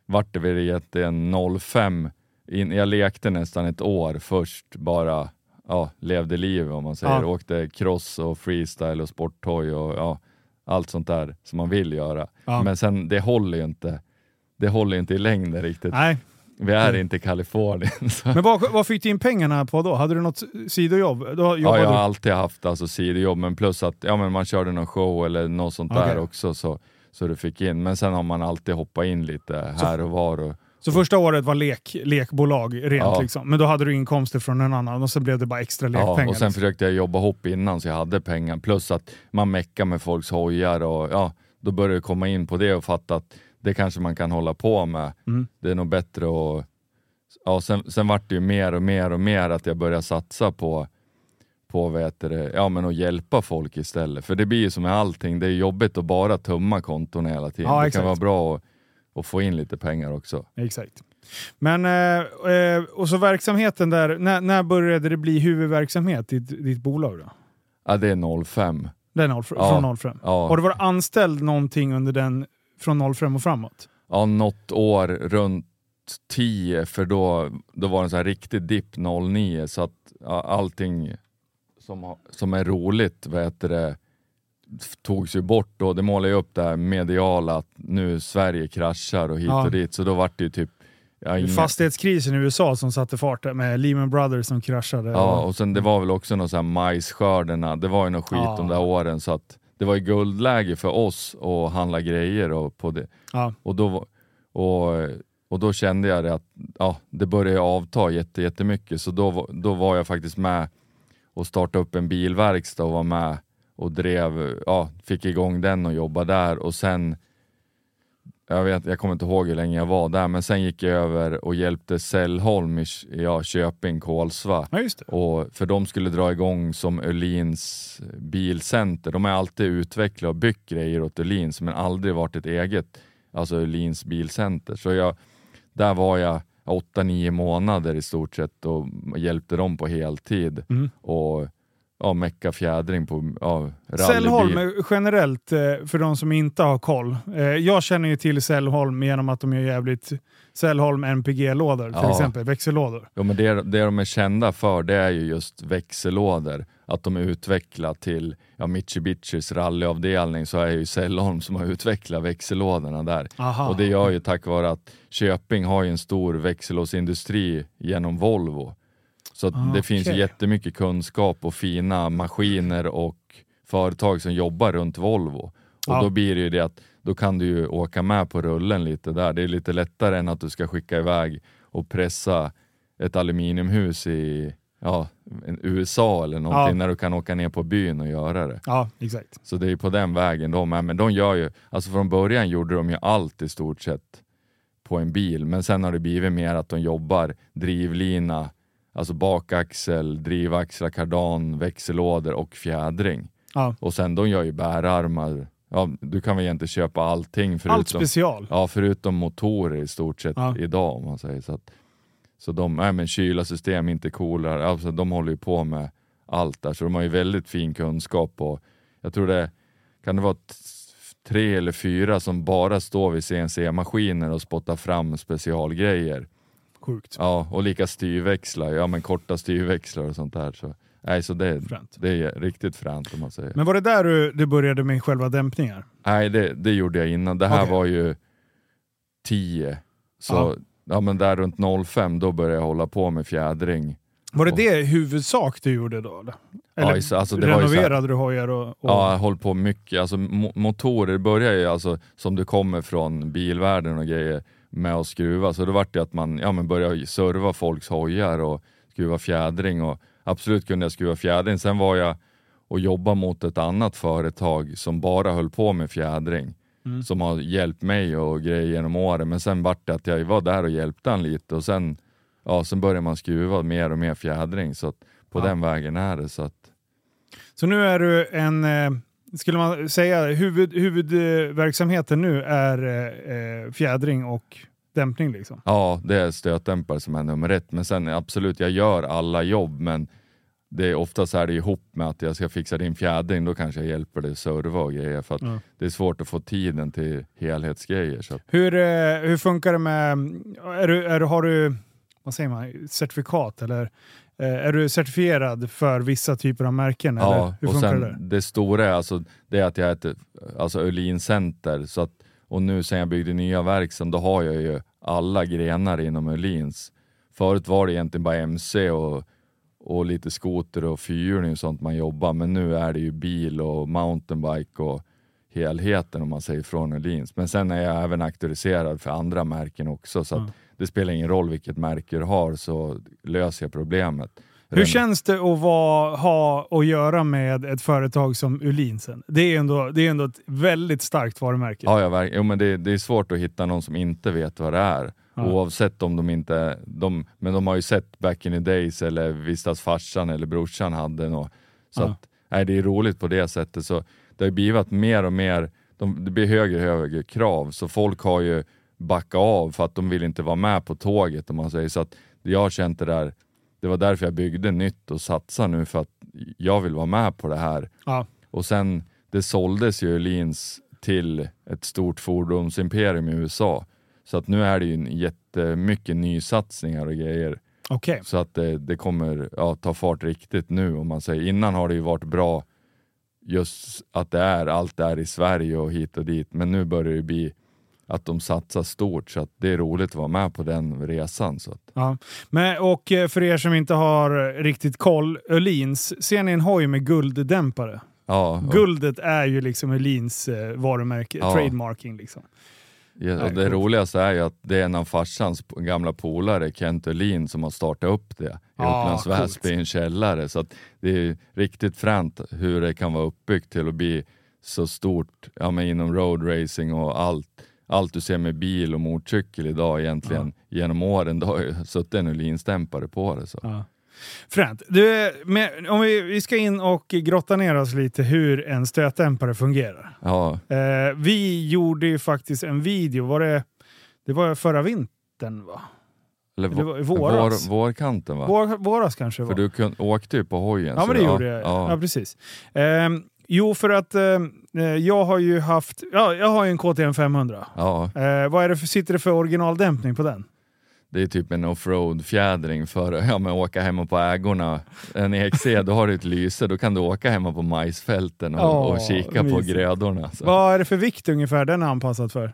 vart det väl egentligen 05. In, jag lekte nästan ett år först, bara ja, levde livet om man säger. Ja. Åkte cross och freestyle och sporthoj och ja, allt sånt där som man vill göra. Ja. Men sen, det håller ju inte. Det håller inte i längden riktigt. nej. Vi är inte i Kalifornien. Så. Men vad, vad fick du in pengarna på då? Hade du något sidojobb? Ja, jag har du... alltid haft alltså, sidojobb, men plus att ja, men man körde någon show eller något sånt Okej. där också så, så du fick in. Men sen har man alltid hoppat in lite här och var. Och, Så första året var lek, lekbolag rent Ja. liksom. Men då hade du inkomster från en annan och så blev det bara extra ja, lekpengar. och sen liksom. försökte jag jobba ihop innan så jag hade pengar. Plus att man meckar med folks hojar och ja, då började jag komma in på det och fatta att det kanske man kan hålla på med. Mm. Det är nog bättre att... Ja, sen, sen vart det ju mer och mer och mer att jag började satsa på på heter det, ja, men att hjälpa folk istället. För det blir ju som med allting, det är jobbigt att bara tumma konton hela tiden. Ja, det kan vara bra att, att få in lite pengar också. Exakt. Men, eh, eh, och så verksamheten där, när, när började det bli huvudverksamhet i ditt, ditt bolag då? Ja, det är 05. Det är noll, Ja. från 05? Ja. Har du varit anställd någonting under den från 05 och framåt? Ja, något år runt 10 för då, då var det en sån här riktig dipp 09 så att ja, allting som, som är roligt vad heter det, togs ju bort och det målade ju upp det här mediala att nu Sverige kraschar och hit Ja. och dit så då vart det ju typ ja, ingen, Fastighetskrisen i USA som satte fart där med Lehman Brothers som kraschade. Ja, och sen det var väl också någon sån här majsskörderna, det var ju något skit Ja. de där åren så att det var ju guldläge för oss att handla grejer och på det. Ja. Och då, och, och då kände jag det att ja, det började avta jätte, jättemycket så då, då var jag faktiskt med och startade upp en bilverkstad och var med och drev, ja, fick igång den och jobbade där och sen jag, vet, jag kommer inte ihåg hur länge jag var där men sen gick jag över och hjälpte Sällholm i ja, Köping, Kolsva ja, och för de skulle dra igång som Öhlins bilcenter. De har alltid utvecklat och byggt grejer åt Öhlins men aldrig varit ett eget, alltså Öhlins bilcenter. Så jag, där var jag 8-9 månader i stort sett och hjälpte dem på heltid. Mm. Och ja, mecka fjädring på ja, Sällholm generellt, eh, för de som inte har koll. Eh, Jag känner ju till Sällholm genom att de gör jävligt Sällholm NPG-lådor till Ja. exempel, växellådor. Ja, men det, det de är kända för det är ju just växellådor. Att de är utvecklat till ja, Mitsubishis rallyavdelning så är det ju Sällholm som har utvecklat växellådorna där. Aha. Och det gör ju tack vare att Köping har ju en stor växellåsindustri genom Volvo. Så Ah, det finns jättemycket kunskap och fina maskiner och företag som jobbar runt Volvo. Och Ja. då blir det ju det att då kan du ju åka med på rullen lite där. Det är lite lättare än att du ska skicka iväg och pressa ett aluminiumhus i ja, USA eller någonting Ja. när du kan åka ner på byn och göra det. Ja, exakt. Så det är på den vägen de är. Men de gör ju, alltså från början gjorde de ju allt i stort sett på en bil. Men sen har det blivit mer att de jobbar drivlina, alltså bakaxel, drivaxlar, kardan, växellådor och fjädring. Ja. Och sen de gör ju bärarmar, ja, du kan väl egentligen köpa allting förutom, Allt special. ja, förutom motorer i stort sett Ja. idag om man säger så. Att, så de, nej, men kylarsystem, inte coolare, alltså, de håller ju på med allt där så de har ju väldigt fin kunskap och jag tror det kan det vara tre eller fyra som bara står vid CNC-maskiner och spottar fram specialgrejer. Sjukt. Ja, och lika styrväxlar, ja men korta styrväxlar och sånt där. Så, nej, så det, Fränt. det är riktigt fränt om man säger. Men var det där du, du började med själva dämpningar? Nej, det, det gjorde jag innan. Det här Okej. var ju 10. Så Ja. ja. men där runt 05 då började jag hålla på med fjädring. Var det Och- det huvudsak du gjorde då? Eller, eller Ja, så- alltså det var ju här- renoverade du hojar och... och Ja, jag höll på mycket. Alltså, mo- motorer börjar ju alltså, som du kommer från bilvärlden och grejer med att skruva. Så då vart det att man ja, men började serva folks hojar och skruva fjädring. Och absolut kunde jag skruva fjädring. Sen var jag och jobbade mot ett annat företag som bara höll på med fjädring. Mm. Som har hjälpt mig och grejer genom åren. Men sen vart det att jag var där och hjälpte han lite och sen, ja, sen började man skruva mer och mer fjädring. Så på Ja. den vägen är det. Så att, Så nu är du en, eh, skulle man säga, huvud, huvudverksamheten nu är eh, eh, fjädring och dämpning liksom? Ja, det är stötdämpare som är nummer ett. Men sen absolut, jag gör alla jobb, men det är oftast är det ihop med att jag ska fixa din fjädring, då kanske jag hjälper dig serva och grejer. För att Ja. det är svårt att få tiden till helhetsgrejer. Så Hur, eh, hur funkar det med, är du, är har du, vad säger man, certifikat eller är du certifierad för vissa typer av märken? eller? ja, Hur och sen det det stora är, alltså, det är att jag är ett alltså, Öhlin Center. Så att, och nu sen jag byggde nya verkstaden, då har jag ju alla grenar inom Öhlins. Förut var det egentligen bara MC och, och lite skoter och fyrhjuling och sånt man jobbar, men nu är det ju bil och mountainbike och helheten om man säger från Öhlins. Men sen är jag även auktoriserad för andra märken också, så Ja. Det spelar ingen roll vilket märke du har så löser jag problemet. Hur känns det att vara, ha att göra med ett företag som Ulinsen? Det är ändå, det är ändå ett väldigt starkt varumärke. Ja, verk- jo, men det, det är svårt att hitta någon som inte vet vad det är. Ja. Oavsett om de inte... De, men de har ju sett back in the days eller visst att farsan eller brorsan hade något. Så Ja. att, nej, det är roligt på det sättet. Så det har blivit mer och mer, de, det blir högre och högre krav. Så folk har ju backat av för att de vill inte vara med på tåget om man säger. Så att jag har känt det där, det var därför jag byggde nytt och satsar nu för att jag vill vara med på det här. Ja. Och sen, det såldes ju Öhlins till ett stort fordonsimperium i USA. Så att nu är det ju jättemycket nysatsningar och grejer. Okej. Så att det, det kommer ja, ta fart riktigt nu om man säger. Innan har det ju varit bra just att det är allt är i Sverige och hit och dit. Men nu börjar det bli att de satsar stort så att det är roligt att vara med på den resan. Så att, Ja. Men, och eh, för er som inte har riktigt koll, Öhlins, ser ni en hoj med gulddämpare? ja, och, Guldet är ju liksom Öhlins eh, varumärke, Ja. trademarking liksom. ja, det roligaste är ju att det är en av farsans gamla polare, Kent Öhlin, som har startat upp det i Ja, Upplands. Väsby i en källare. Så att det är riktigt fränt hur det kan vara uppbyggt till att bli så stort ja, men inom road racing och allt. Allt du ser med bil och motorcykel idag egentligen genom åren, det har ju suttit en Öhlins-dämpare på det. Så. Ja. Fränt. Du, med, om vi, vi ska in och grotta ner oss lite hur en stötdämpare fungerar. Ja, Eh, vi gjorde ju faktiskt en video, var det, det var förra vintern va? eller Eller våras. Vår, vårkanten va? Vår, våras kanske var. För du kun, åkte ju på hojen. Ja, men det ja, gjorde jag. Ja, Ja, precis. Ehm, jo, för att eh, jag har ju haft... Ja, jag har ju en KTM 500. ja, Eh, vad är det för, sitter det för originaldämpning på den? det är typ en offroad-fjädring för ja, men åka hemma på ägorna. En EXC, då har du ett lyse, då kan du åka hemma på majsfälten och, Åh, och kika på mysigt. grödorna. Så. Vad är det för vikt ungefär den är anpassad för?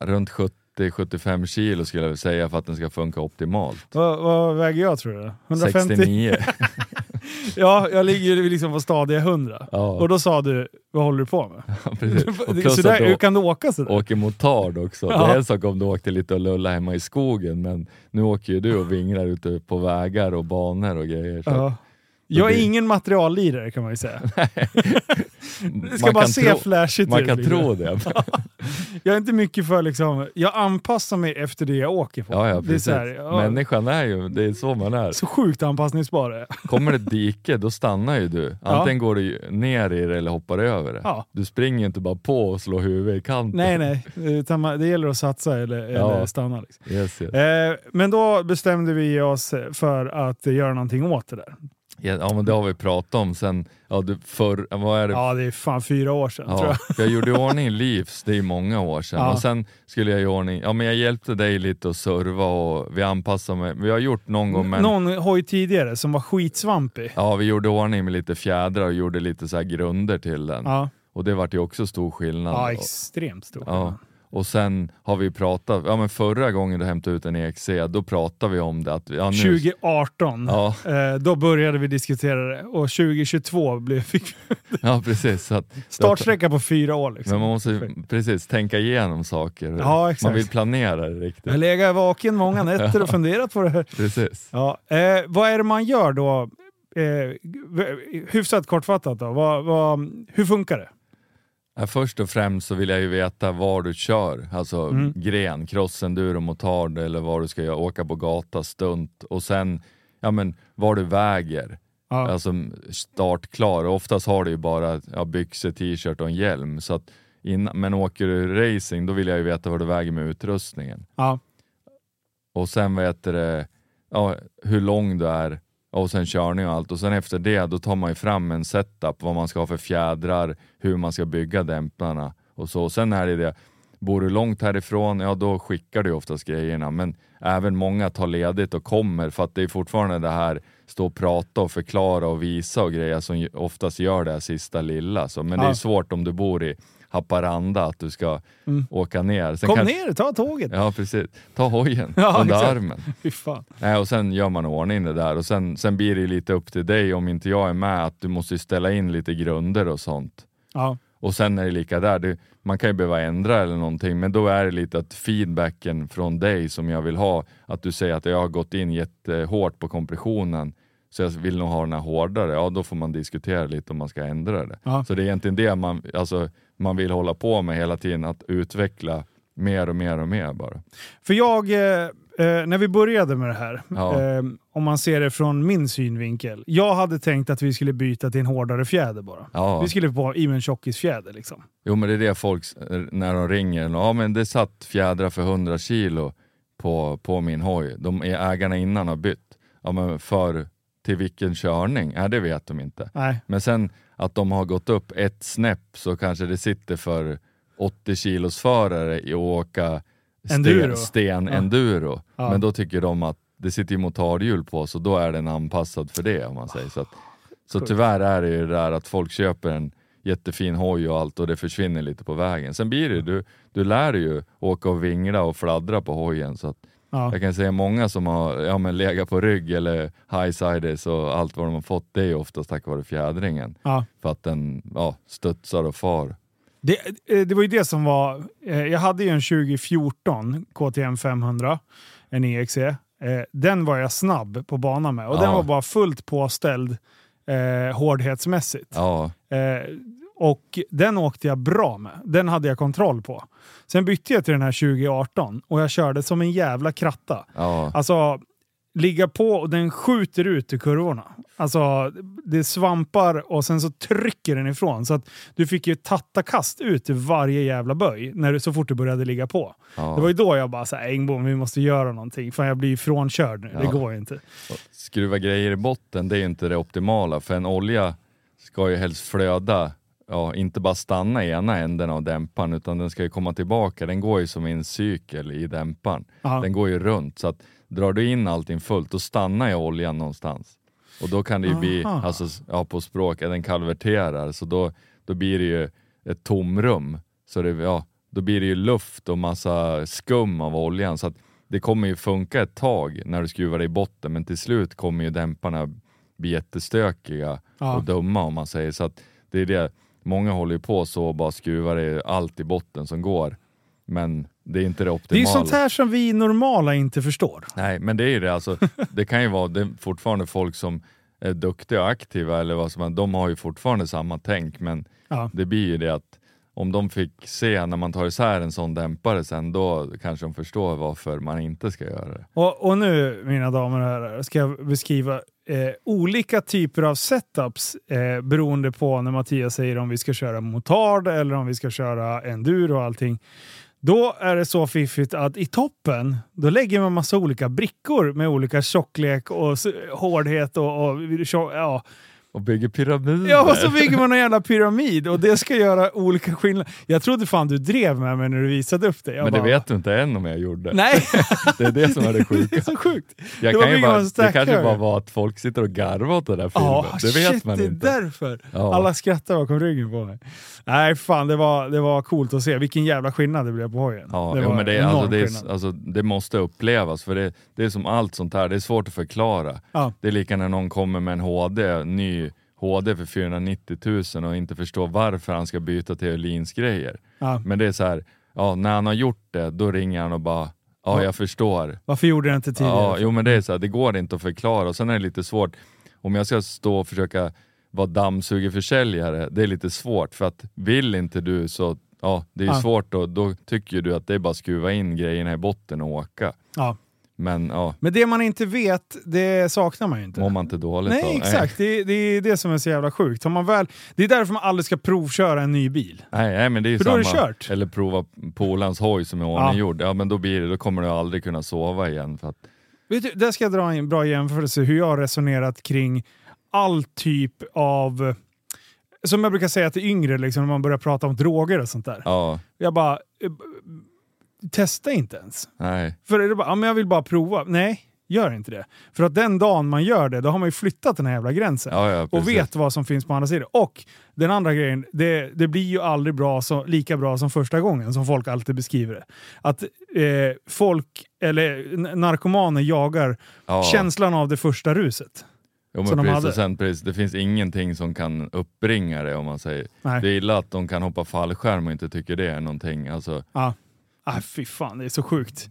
Runt 70-75 kilo skulle jag säga för att den ska funka optimalt. Vad, vad väger jag tror du? 150? 69. Ja, jag ligger ju liksom på stadiga 100. Ja, Och då sa du, vad håller du på med? precis. Plus sådär, att hur du kan du åka sådär? åker motard också. Ja. Det är en sak om du åkte lite och lulla hemma i skogen men nu åker ju du och vinglar ute på vägar och banor och grejer. Så Ja. Jag är ingen materiallirare kan man ju säga. Det ska Man bara se tro- flashigt Man kan liksom. tro det. Jag är inte mycket för liksom, jag anpassar mig efter det jag åker på. Ja, ja, är precis. så, här, ja, Människan är ju, det är så man är. så sjukt anpassningsbar är. Kommer det dike, då stannar ju du. Antingen går du ner i det eller hoppar över det. Ja. Du springer inte bara på och slår huvudet i kanten. Nej, nej. Utan det gäller att satsa eller, Ja. eller stanna. Liksom. Yes, yes. Eh, men då bestämde vi oss för att göra någonting åt det där. Ja, men det har vi pratat om sen, ja, du, för, vad är det? Ja, det är fan fyra år sedan tror Ja, jag. för jag gjorde i ordning Livs, det är många år sedan. Ja. Och sen skulle jag i ordning, ja men jag hjälpte dig lite att serva och vi anpassade mig. Vi har gjort någon gång men Någon hoj tidigare som var skitsvampig. ja, vi gjorde i ordning med lite fjädrar och gjorde lite så här grunder till den. Ja, Och det vart ju också stor skillnad. ja extremt stor. Ja. Och sen har vi pratat, ja men förra gången du hämtade ut en EXC, då pratade vi om det. Att, ja, nu, 2018, Ja, eh, då började vi diskutera det. Och 2022 blev, fick ja precis. Att, startsträcka på fyra år. Liksom. men man måste precis tänka igenom saker. Ja, exakt. Man vill planera det Jag riktigt. legat vaken många nätter och funderat på det här. Precis. Ja, eh, vad är det man gör då? Eh, hyfsat kortfattat då. Vad, vad, hur funkar det? Ja, först och främst så vill jag ju veta var du kör, alltså Mm. gren, crossenduro, motard eller vad du ska göra, åka på gata, stunt och sen ja, men, vad du väger. Ja. Alltså startklar. Och oftast har du ju bara ja, byxor, t-shirt och en hjälm. Så att innan, men åker du racing då vill jag ju veta vad du väger med utrustningen. Ja. Och sen vet det, ja, hur lång du är och sen körning och allt. Och sen efter det då tar man ju fram en setup, vad man ska ha för fjädrar, hur man ska bygga dämparna och så. Och sen är det det, bor du långt härifrån, ja då skickar du oftast grejerna. Men även många tar ledigt och kommer för att det är fortfarande det här stå och prata och förklara och visa och grejer som oftast gör det här sista lilla. Så, men det Ja. är svårt om du bor i Haparanda att du ska Mm. åka ner. Sen Kom kan- ner, ta tåget. Ja precis, ta hojen Ja, under exakt. armen. Fy fan. Nej, och sen gör man ordning det där och sen, sen blir det lite upp till dig om inte jag är med att du måste ställa in lite grunder och sånt. Ja. Och sen är det lika där, det, man kan ju behöva ändra eller någonting men då är det lite att feedbacken från dig som jag vill ha, att du säger att jag har gått in jättehårt på kompressionen så jag vill nog ha den här hårdare, ja då får man diskutera lite om man ska ändra det. Ja. Så det är egentligen det man, alltså, man vill hålla på med hela tiden, att utveckla mer och mer och mer bara. För jag, eh, eh, när vi började med det här, Ja. eh, om man ser det från min synvinkel. Jag hade tänkt att vi skulle byta till en hårdare fjäder bara. Ja. Vi skulle på i med en tjockisfjäder liksom. Jo men det är det folk, när de ringer, ja men det satt fjädrar för 100 kilo på, på min hoj. De ägarna innan har bytt. Ja men för, till vilken körning? Ja det vet de inte. Nej. Men sen att de har gått upp ett snäpp så kanske det sitter för 80 kilos förare i att åka Enduro. sten, Ja. enduro. Ja. Men då tycker de att det sitter ju motardhjul på så då är den anpassad för det om man säger så. Att, så tyvärr är det ju det där att folk köper en jättefin hoj och allt och det försvinner lite på vägen. Sen blir det ju, du, du lär dig ju åka och vingla och fladdra på hojen. Så att Ja. jag kan säga många som har ja, men legat på rygg eller highsiders och allt vad de har fått, det är oftast tack vare fjädringen. Ja. För att den ja, studsar och far. Det, eh, det var ju det som var... Eh, jag hade ju en 2014 KTM 500, en EXE. Eh, den var jag snabb på banan med och den Ja. var bara fullt påställd eh, hårdhetsmässigt. Ja, Eh, och den åkte jag bra med. Den hade jag kontroll på. Sen bytte jag till den här 2018 och jag körde som en jävla kratta. ja, Alltså, ligga på och den skjuter ut i kurvorna. Alltså, det svampar och sen så trycker den ifrån. Så att du fick ju tattakast ut i varje jävla böj när du, så fort du började ligga på. ja. Det var ju då jag bara såhär, Engblom, vi måste göra någonting. För jag blir ju frånkörd nu. Det Ja. går ju inte. Skruva grejer i botten, det är ju inte det optimala. För en olja ska ju helst flöda, ja, inte bara stanna i ena änden av dämparen utan den ska ju komma tillbaka. Den går ju som i en cykel i dämparen. Ja. Den går ju runt. Så att drar du in allting fullt, då stannar ju oljan någonstans. Och då kan det ju bli, Aha. alltså, ja, på språk, den kalverterar. Så då, då blir det ju ett tomrum. Så det, ja, då blir det ju luft och massa skum av oljan. Så att det kommer ju funka ett tag när du skruvar det i botten, men till slut kommer ju dämparna bli jättestökiga Ja. och dumma om man säger. Så att det är det, många håller ju på så och bara skruvar det allt i botten som går. Men det är inte det Det är optimala. sånt här som vi normala inte förstår. Nej, men det är ju det. Alltså, det kan ju vara det fortfarande folk som är duktiga och aktiva eller vad som de har ju fortfarande samma tänk men Ja. det blir ju det att om de fick se när man tar isär en sån dämpare sen, då kanske de förstår varför man inte ska göra det. Och, och nu, mina damer och herrar, ska jag beskriva eh, olika typer av setups eh, beroende på när Mattias säger om vi ska köra motard eller om vi ska köra enduro och allting. Då är det så fiffigt att i toppen, då lägger man massa olika brickor med olika tjocklek och hårdhet och, och ja, och bygger pyramider. Ja, och så bygger man en jävla pyramid och det ska göra olika skillnader. Jag trodde fan du drev med mig när du visade upp det. Jag men det bara, vet du inte än om jag gjorde. Nej, Det är det som är det det sjuka. är så sjukt. Jag Det kan ju bara, det kanske bara var att folk sitter och garvar åt den där filmen. Ja, det vet shit, man det är inte. därför. Ja. Alla skrattar bakom ryggen på mig. Nej, fan det var, det var coolt att se. Vilken jävla skillnad det blev på hojen. Ja, det jo, men det, är- alltså, det, är, alltså, det måste upplevas för det, det är som allt sånt här, det är svårt att förklara. Ja. Det är lika när någon kommer med en HD, ny HD för 490 000 och inte förstår varför han ska byta till Öhlins grejer. Ja. Men det är så här, ja, när han har gjort det, då ringer han och bara Ja, jag förstår. Varför gjorde jag inte tidigare? Ja, jo men det är så här, det går inte att förklara och sen är det lite svårt. Om jag ska stå och försöka vara dammsugarförsäljare, det är lite svårt för att vill inte du så, ja det är Ja. svårt och då tycker ju du att det är bara att skruva in grejerna i botten och åka. Ja. Men ja, Men det man inte vet, det saknar man ju inte. mår man inte dåligt Nej, av. exakt. Det, det är det som är så jävla sjukt. Har man väl, det är därför man aldrig ska provköra en ny bil. Nej, nej men det är ju För då är samma. det kört. Eller prova polans hoj som är ordninggjord. Ja. men då blir det, då kommer du aldrig kunna sova igen. För att, Vet du, där ska jag dra en bra jämförelse hur jag har resonerat kring all typ av... Som jag brukar säga till yngre, liksom, när man börjar prata om droger och sånt där. ja, Jag bara... Testa inte ens. nej. För är det bara, ja, men jag vill bara prova. Nej, gör inte det. För att den dagen man gör det, då har man ju flyttat den här jävla gränsen. Ja, ja, och vet vad som finns på andra sidan. Och den andra grejen, det, det blir ju aldrig bra så, lika bra som första gången, som folk alltid beskriver det. Att eh, folk, eller narkomaner jagar Ja. känslan av det första ruset. Jo, men de precis, och sen, precis, det finns ingenting som kan uppbringa det om man säger. Nej. Det är illa att de kan hoppa fallskärm och inte tycker det är någonting. Alltså, Ja. Ah, fy fan, det är så sjukt.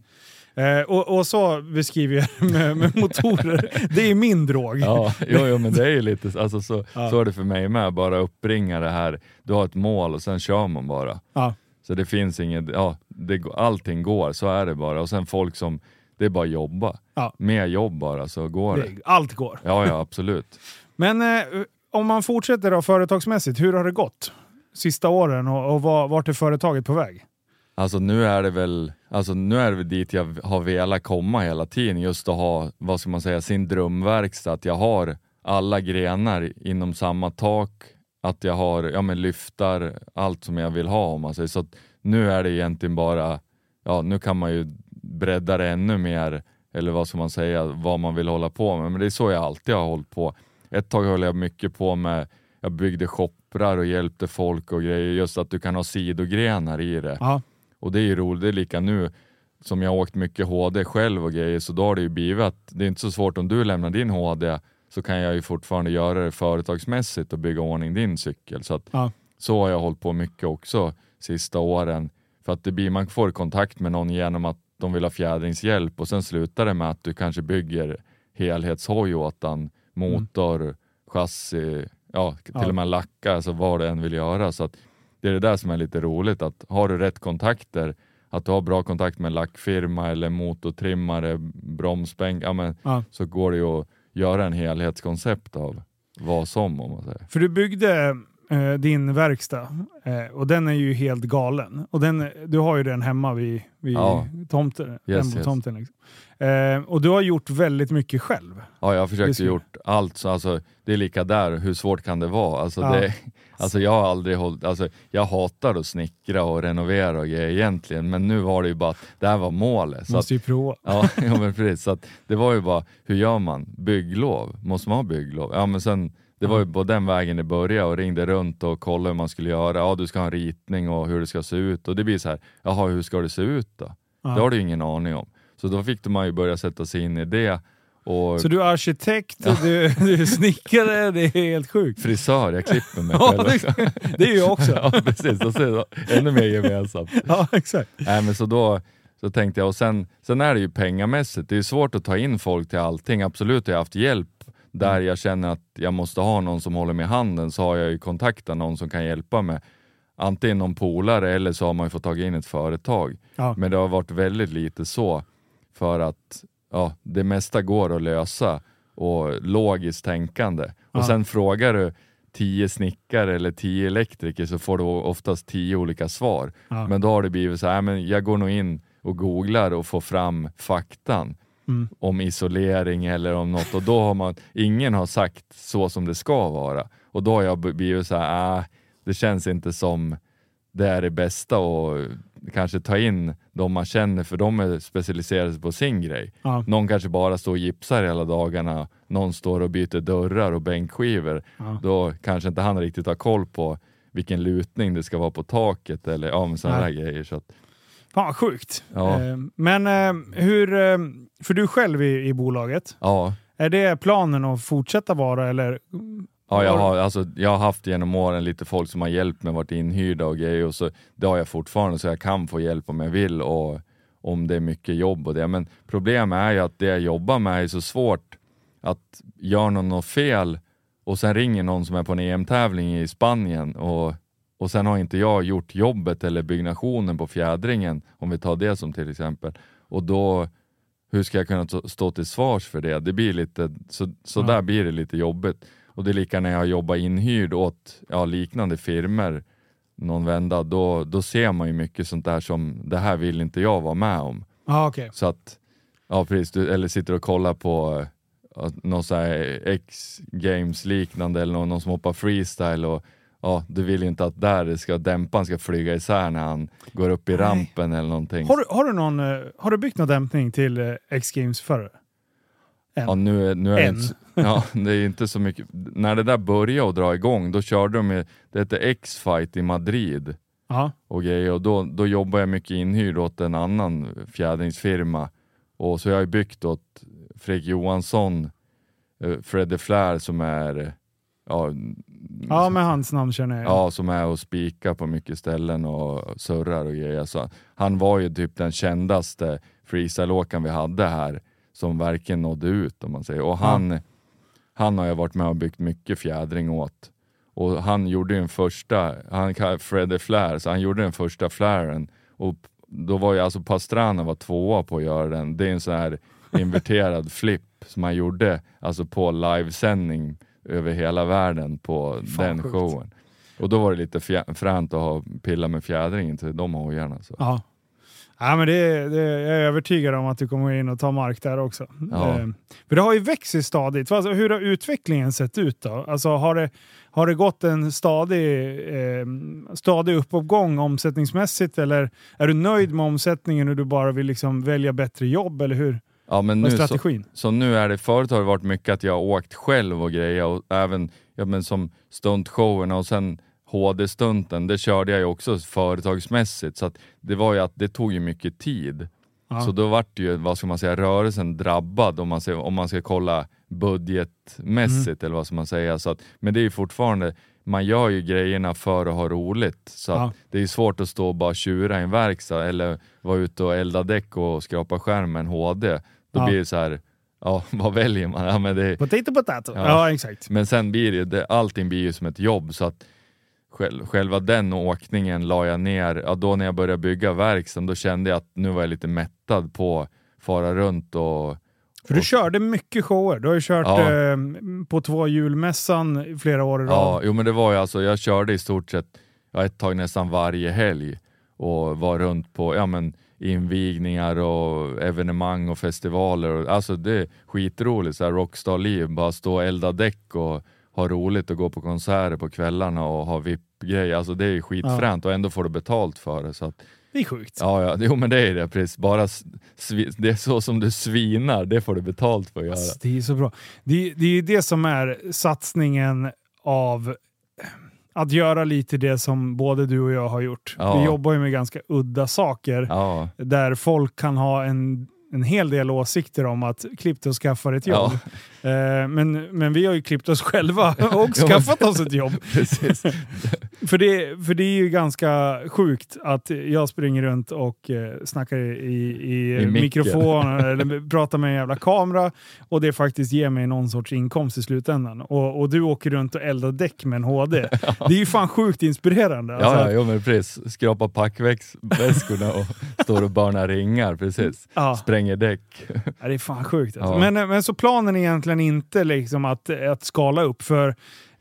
Eh, och, och så beskriver jag det med, med motorer. Det är min drog. ja, jo, jo, men det är ju lite alltså, så, Ja. så är det för mig med. Bara uppbringa det här. Du har ett mål och sen kör man bara. Ja. Så det finns inget, ja, det, allting går, så är det bara. Och sen folk som, det är bara jobba. Ja. Mer jobb bara så går det. Det, allt går. Ja, ja absolut. Men eh, om man fortsätter då företagsmässigt, hur har det gått? Sista åren och, och var, vart är företaget på väg? Alltså nu är det väl, alltså nu är det väl dit jag har velat komma hela tiden, just att ha, vad ska man säga, sin drömverkstad, att jag har alla grenar inom samma tak, att jag har, ja men lyftar, allt som jag vill ha om man säger. Så att nu är det egentligen bara, ja nu kan man ju bredda det ännu mer, eller vad ska man säga, vad man vill hålla på med. Men det är så jag alltid har hållit på. Ett tag höll jag mycket på med, jag byggde shopprar och hjälpte folk och grejer, just att du kan ha sidogrenar i det. Aha. Och det är ju roligt, det är lika nu som jag har åkt mycket HD själv och grejer, så då har det ju blivit att det är inte så svårt om du lämnar din HD så kan jag ju fortfarande göra det företagsmässigt och bygga ordning din cykel. Så, att, Ja. så har jag hållit på mycket också sista åren. För att det blir, man får kontakt med någon genom att de vill ha fjädringshjälp och sen slutar det med att du kanske bygger helhetshoj åt den, motor, chassi, ja till Ja. och med lacka, alltså vad du än vill göra. Så att det är det där som är lite roligt, att har du rätt kontakter, att du har bra kontakt med lackfirma eller motortrimmare, bromsbänk, ja, men, Ja. så går det ju att göra en helhetskoncept av vad som om man säger. För du byggde eh, din verkstad eh, och den är ju helt galen. Och den, du har ju den hemma vid, vid Ja. tomten. Yes, hem yes. tomten liksom. eh, och du har gjort väldigt mycket själv. Ja, jag har försökt skulle- gjort allt, så alltså, det är lika där, hur svårt kan det vara? Alltså, Ja. det, alltså, jag har aldrig hållit, alltså, jag hatar att snickra och renovera och grejer egentligen, men nu var det ju bara att det här var målet. Så att, Måste ju prova. ja, ja, men precis. Så att, det var ju bara, hur gör man? Bygglov? Måste man ha bygglov? Ja, men sen, det var ju på den vägen det började och ringde runt och kollade hur man skulle göra. Ja, du ska ha en ritning och hur det ska se ut och det blir så här, jaha, hur ska det se ut då? Ja. Det har du ju ingen aning om. Så då fick man ju börja sätta sig in i det. Och Så du är arkitekt, du, du är snickare, det är helt sjukt. frisör, jag klipper mig Ja, själv. det, det är jag också. ja, precis. Då ser jag ännu mer gemensamt. Ja, exakt. Nej, men så då så tänkte jag, och sen, sen är det ju pengamässigt, det är svårt att ta in folk till allting. Absolut, jag har haft hjälp där jag känner att jag måste ha någon som håller mig i handen så har jag ju kontaktat någon som kan hjälpa mig. Antingen någon polare eller så har man fått tag in ett företag. Ja. Men det har varit väldigt lite så för att ja, det mesta går att lösa och logiskt tänkande. Ja. Och sen frågar du tio snickare eller tio elektriker så får du oftast tio olika svar. Ja. Men då har det blivit så här, men jag går nog in och googlar och får fram faktan Mm. om isolering eller om något och då har man, ingen har sagt så som det ska vara. Och då har jag blivit så här, äh, det känns inte som det är det bästa och kanske ta in de man känner för de är specialiserade på sin grej. Ja. Någon kanske bara står och gipsar hela dagarna, någon står och byter dörrar och bänkskivor. Ja. Då kanske inte han riktigt har koll på vilken lutning det ska vara på taket eller ja, sådana Nej. grejer. Så att, Fan sjukt. Ja. Eh, Men eh, hur, eh, för du själv i, i bolaget, ja, är det planen att fortsätta vara eller? Ja, jag har, alltså, jag har haft genom åren lite folk som har hjälpt mig, varit inhyrda och grejer. Och så, det har jag fortfarande, så jag kan få hjälp om jag vill och om det är mycket jobb och det. Men problemet är ju att det jag jobbar med är så svårt att gör någon något fel och sen ringer någon som är på en EM-tävling i Spanien och, och sen har inte jag gjort jobbet eller byggnationen på fjädringen, om vi tar det som till exempel. Och då, hur ska jag kunna stå till svars för det? Det blir lite, så, så där blir det lite jobbigt. Och det är lika när jag jobbar inhyrd åt ja, liknande firmer någon vända, då, då ser man ju mycket sånt där som det här vill inte jag vara med om. Ja, okej. Så att, ja precis, du, eller sitter och kollar på någon så X-games liknande eller någon, någon som hoppar freestyle och ja, du vill ju inte att där ska, dämparen ska flyga isär när han går upp i Nej. rampen eller någonting. Har, du, har, du någon, eh, har du byggt någon dämpning till eh, X-Games förr? Än? Ja, nu, är- nu är det inte, så- ja, det är inte så mycket. När det där började att dra igång, då körde de med, det hette X-fight i Madrid Ja. och grejer och då, då jobbar jag mycket inhyrd åt en annan fjädringsfirma. Och så jag har ju byggt åt Fredrik Johansson, eh, Fredde Flair som är ja, ja, med hans namn känner jag. Ja, som är och spikar på mycket ställen och surrar och grejer. Så han var ju typ den kändaste freestyleåkaren vi hade här som verkligen nådde ut om man säger. Och han, han har jag varit med och byggt mycket fjädring åt. Och han gjorde ju den första, han kallar Freddy Flair, så han gjorde den första flaren. Och då var ju alltså Pastrana var tvåa på att göra den. Det är en sån här inverterad flip som han gjorde alltså på livesändning över hela världen på Fan, den sjukt. showen. Och då var det lite fränt att ha pilla med fjädringen till de hojarna. Så. Ja. Ja, men det, det, jag är övertygad om att du kommer in och ta mark där också. Ja. Eh, för det har ju växt stadigt. Alltså, hur har utvecklingen sett ut då? Alltså, har, det, har det gått en stadig, eh, stadig uppgång omsättningsmässigt eller är du nöjd med omsättningen och du bara vill liksom välja bättre jobb? Eller hur? Ja, men nu så, strategin? så nu är det, förut har det varit mycket att jag har åkt själv och grejer och även ja, men som stuntshowerna och sen HD-stunten, det körde jag ju också företagsmässigt så det var ju att det tog ju mycket tid. Ja. Så då vart det ju, vad ska man säga, rörelsen drabbad om man, ser, om man ska kolla budgetmässigt eller vad ska man säga. Så att, men det är ju fortfarande, man gör ju grejerna för att ha roligt. Så Ja. det är ju svårt att stå och bara tjura i en verkstad eller vara ute och elda däck och skrapa skärmen HD. Då Ja. blir det så här, ja vad väljer man? Ja, men, det, Potato potato. Ja, Ja. exakt. men sen blir det, det, allting blir ju som ett jobb så att själv, själva den åkningen la jag ner, ja, då när jag började bygga verkstaden då kände jag att nu var jag lite mättad på att fara runt och För du körde mycket shower. Du har ju kört Ja. eh, på två julmässan i flera år i rad. Ja, jo men det var ju alltså, jag körde i stort sett ja, ett tag nästan varje helg och var runt på ja, men, invigningar och evenemang och festivaler. Och, alltså det är skitroligt, så här rockstar-liv, bara stå och elda däck och ha roligt och gå på konserter på kvällarna och ha VIP-grejer. Alltså det är skitfränt och ändå får du betalt för det. Så att, Det är sjukt. ja, ja, jo men det är det precis. Bara det är så som du svinar, det får du betalt för att göra. Alltså, det är så bra. Det, det är ju det som är satsningen av att göra lite det som både du och jag har gjort. Ja. Vi jobbar ju med ganska udda saker Ja, där folk kan ha en, en hel del åsikter om att klippt och skaffar ett jobb. Eh, men, men vi har ju klippt oss själva och skaffat oss ett jobb. För det, för det är ju ganska sjukt att jag springer runt och eh, snackar i, i, I mikrofon eller pratar med en jävla kamera och det faktiskt ger mig någon sorts inkomst i slutändan. Och, och du åker runt och eldar däck med en HD. Det är ju fan sjukt inspirerande. Alltså, Ja, ja, jo, men precis. Skrapa packväskorna och står och barnar ringar, precis. Ja. Spränger däck. Ja, det är fan sjukt. Alltså. Ja. Men, men så planen är egentligen inte liksom att, att skala upp för,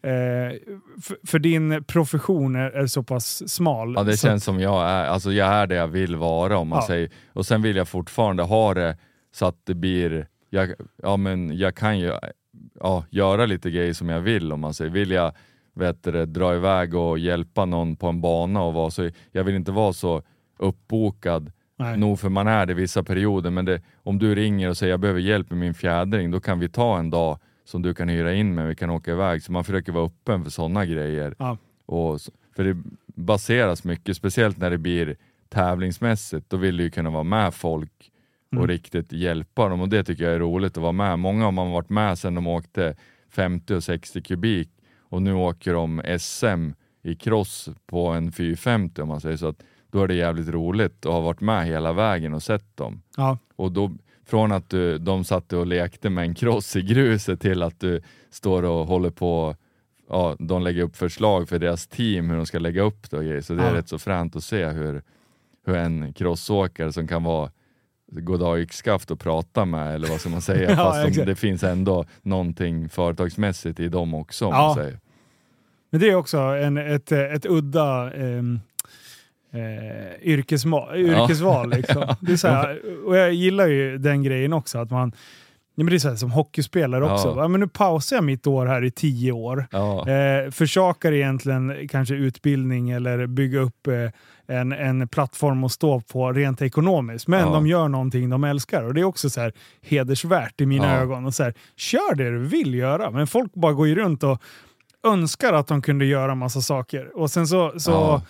eh, för, för din profession är, är så pass smal. Ja, det så, känns som jag är. Alltså jag är det jag vill vara om man Ja. säger. Och sen vill jag fortfarande ha det så att det blir, jag, ja men jag kan ju ja, göra lite grejer som jag vill om man säger. Vill jag vet du, dra iväg och hjälpa någon på en bana och vara så, jag vill inte vara så uppbokad Nej. Nog för man är det vissa perioder, men det, om du ringer och säger jag behöver hjälp med min fjädring, då kan vi ta en dag som du kan hyra in med, vi kan åka iväg. Så man försöker vara öppen för sådana grejer. Ja. Och, för det baseras mycket, speciellt när det blir tävlingsmässigt, då vill du ju kunna vara med folk och Mm. riktigt hjälpa dem och det tycker jag är roligt att vara med. Många har man varit med sedan de åkte 50 och 60 kubik och nu åker de SM i cross på en 450 om man säger så. Att då är det jävligt roligt att ha varit med hela vägen och sett dem. Ja. Och då, från att du, de satt och lekte med en cross i gruset till att du står och håller på Ja, de lägger upp förslag för deras team hur de ska lägga upp det och grejer. Så det är Ja. rätt så fränt att se hur, hur en crossåkare som kan vara goddag yxskaft och prata med eller vad ska man säga, Ja, fast de, det finns ändå någonting företagsmässigt i dem också Ja. Men det är också en, ett, ett udda ehm, eh, yrkesma, yrkesval. Liksom. Det är så här, och jag gillar ju den grejen också. Att man, ja, men det är så här, som hockeyspelare också. Ja. Va? Men nu pausar jag mitt år här i tio år. Ja, Eh, försakar egentligen kanske utbildning eller bygga upp eh, en, en plattform att stå på rent ekonomiskt. Men Ja. de gör någonting de älskar och det är också så här hedersvärt i mina Ja. ögon. Och så här, kör det du vill göra, men folk bara går ju runt och önskar att de kunde göra massa saker. Och sen så, så Ja.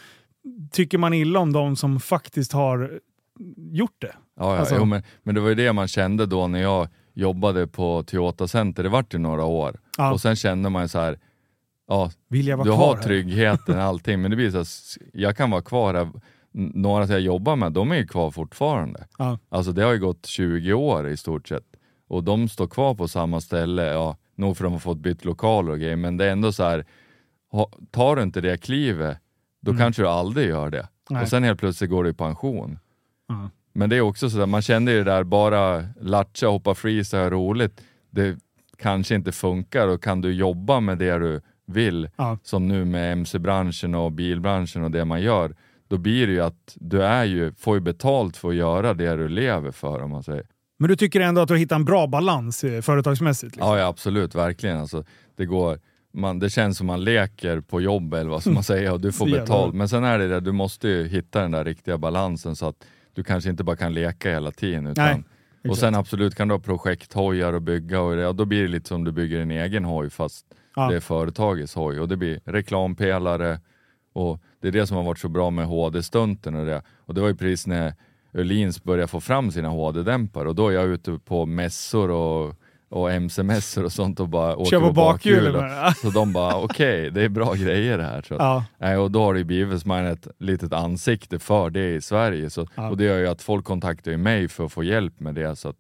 Tycker man illa om de som faktiskt har gjort det. Ja, ja. Alltså- Jo, men, men det var ju det man kände då när jag jobbade på Toyota Center, det vart ju några år. Ja. Och sen kände man ju så här, ja, Vill jag vara du har här? tryggheten och allting, men det blir så här, jag kan vara kvar här. Några som jag jobbar med, de är ju kvar fortfarande. Ja. Alltså det har ju gått 20 år i stort sett. Och de står kvar på samma ställe, ja, nog för att de har fått bytt lokaler och grejer, men det är ändå så här, tar du inte det klivet, då kanske du aldrig gör det. Mm. Nej. Och sen helt plötsligt går du i pension. Ja. Men det är också sådär, man kände ju det där, bara latcha, hoppa freestyle, ha roligt. Det kanske inte funkar och kan du jobba med det du vill, Ja. som nu med MC-branschen och bilbranschen och det man gör, då blir det ju att du är ju, får ju betalt för att göra det du lever för om man säger. Men du tycker ändå att du har hittat en bra balans eh, företagsmässigt? Liksom. Ja, ja absolut, verkligen. Alltså, det, går, man, det känns som man leker på jobb eller vad ska man säga och du får betalt. Men sen är det det, du måste ju hitta den där riktiga balansen så att du kanske inte bara kan leka hela tiden. Utan, Nej, och exakt. sen absolut kan du ha projekthojar och bygga och, det, och då blir det lite som du bygger en egen hoj fast Ja. det är företagets hoj och det blir reklampelare och det är det som har varit så bra med HD-stunten och det. Och det var ju precis när Öhlins började få fram sina HD-dämpare och då är jag ute på mässor och, och MC-mässor och sånt och bara åker Kör på bakhjulen och- det. Så de bara okej, det är bra grejer det här. Så. Ja. Och då har det ju blivit som ett litet ansikte för det i Sverige. Så, Ja. Och det gör ju att folk kontaktar mig för att få hjälp med det. Så att,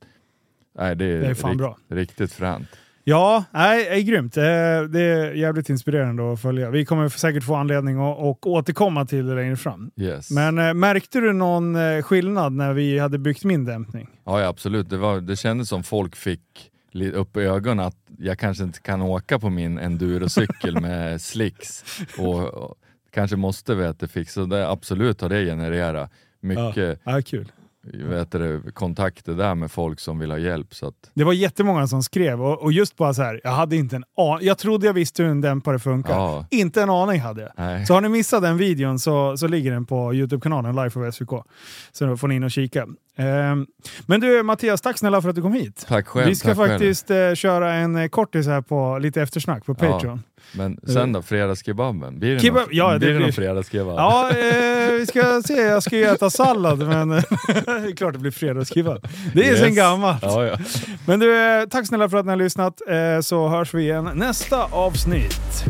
nej, det, är Det är fan rikt- bra. riktigt fränt. Ja, nej, det är grymt. Eh, Det är jävligt inspirerande att följa. Vi kommer säkert få anledning att, att återkomma till det längre fram. Yes. Men eh, märkte du någon eh, skillnad när vi hade byggt min dämpning? Ja, ja absolut. Det, var, det kändes som folk fick upp i ögonen att jag kanske inte kan åka på min endurocykel med slicks. Och, och kanske måste veta fix. Så det, absolut har det genererat mycket Ja, kul. Vet du, kontakter där med folk som vill ha hjälp. Så att, Det var jättemånga som skrev och, och just bara så här, jag hade inte en aning. Jag trodde jag visste hur en dämpare funkar. Ja. Inte en aning hade jag. nej. Så har ni missat den videon så, så ligger den på Youtube-kanalen Life of SVK. Så då får ni in och kika. Ehm, men du Mattias, tack snälla för att du kom hit. Tack själv. Vi ska faktiskt eh, köra en eh, kortis här på lite eftersnack på Ja. Men sen då, fredagskebaben? Blir det Kebab- någon, ja, det blir det blir- någon fredagskebab? Ja, eh, vi ska se. Jag ska ju äta sallad, men det är klart det blir fredagskebab. Det är Yes. sen gammalt. Ja, ja. Men du, eh, tack snälla för att ni har lyssnat, eh, så hörs vi igen nästa avsnitt.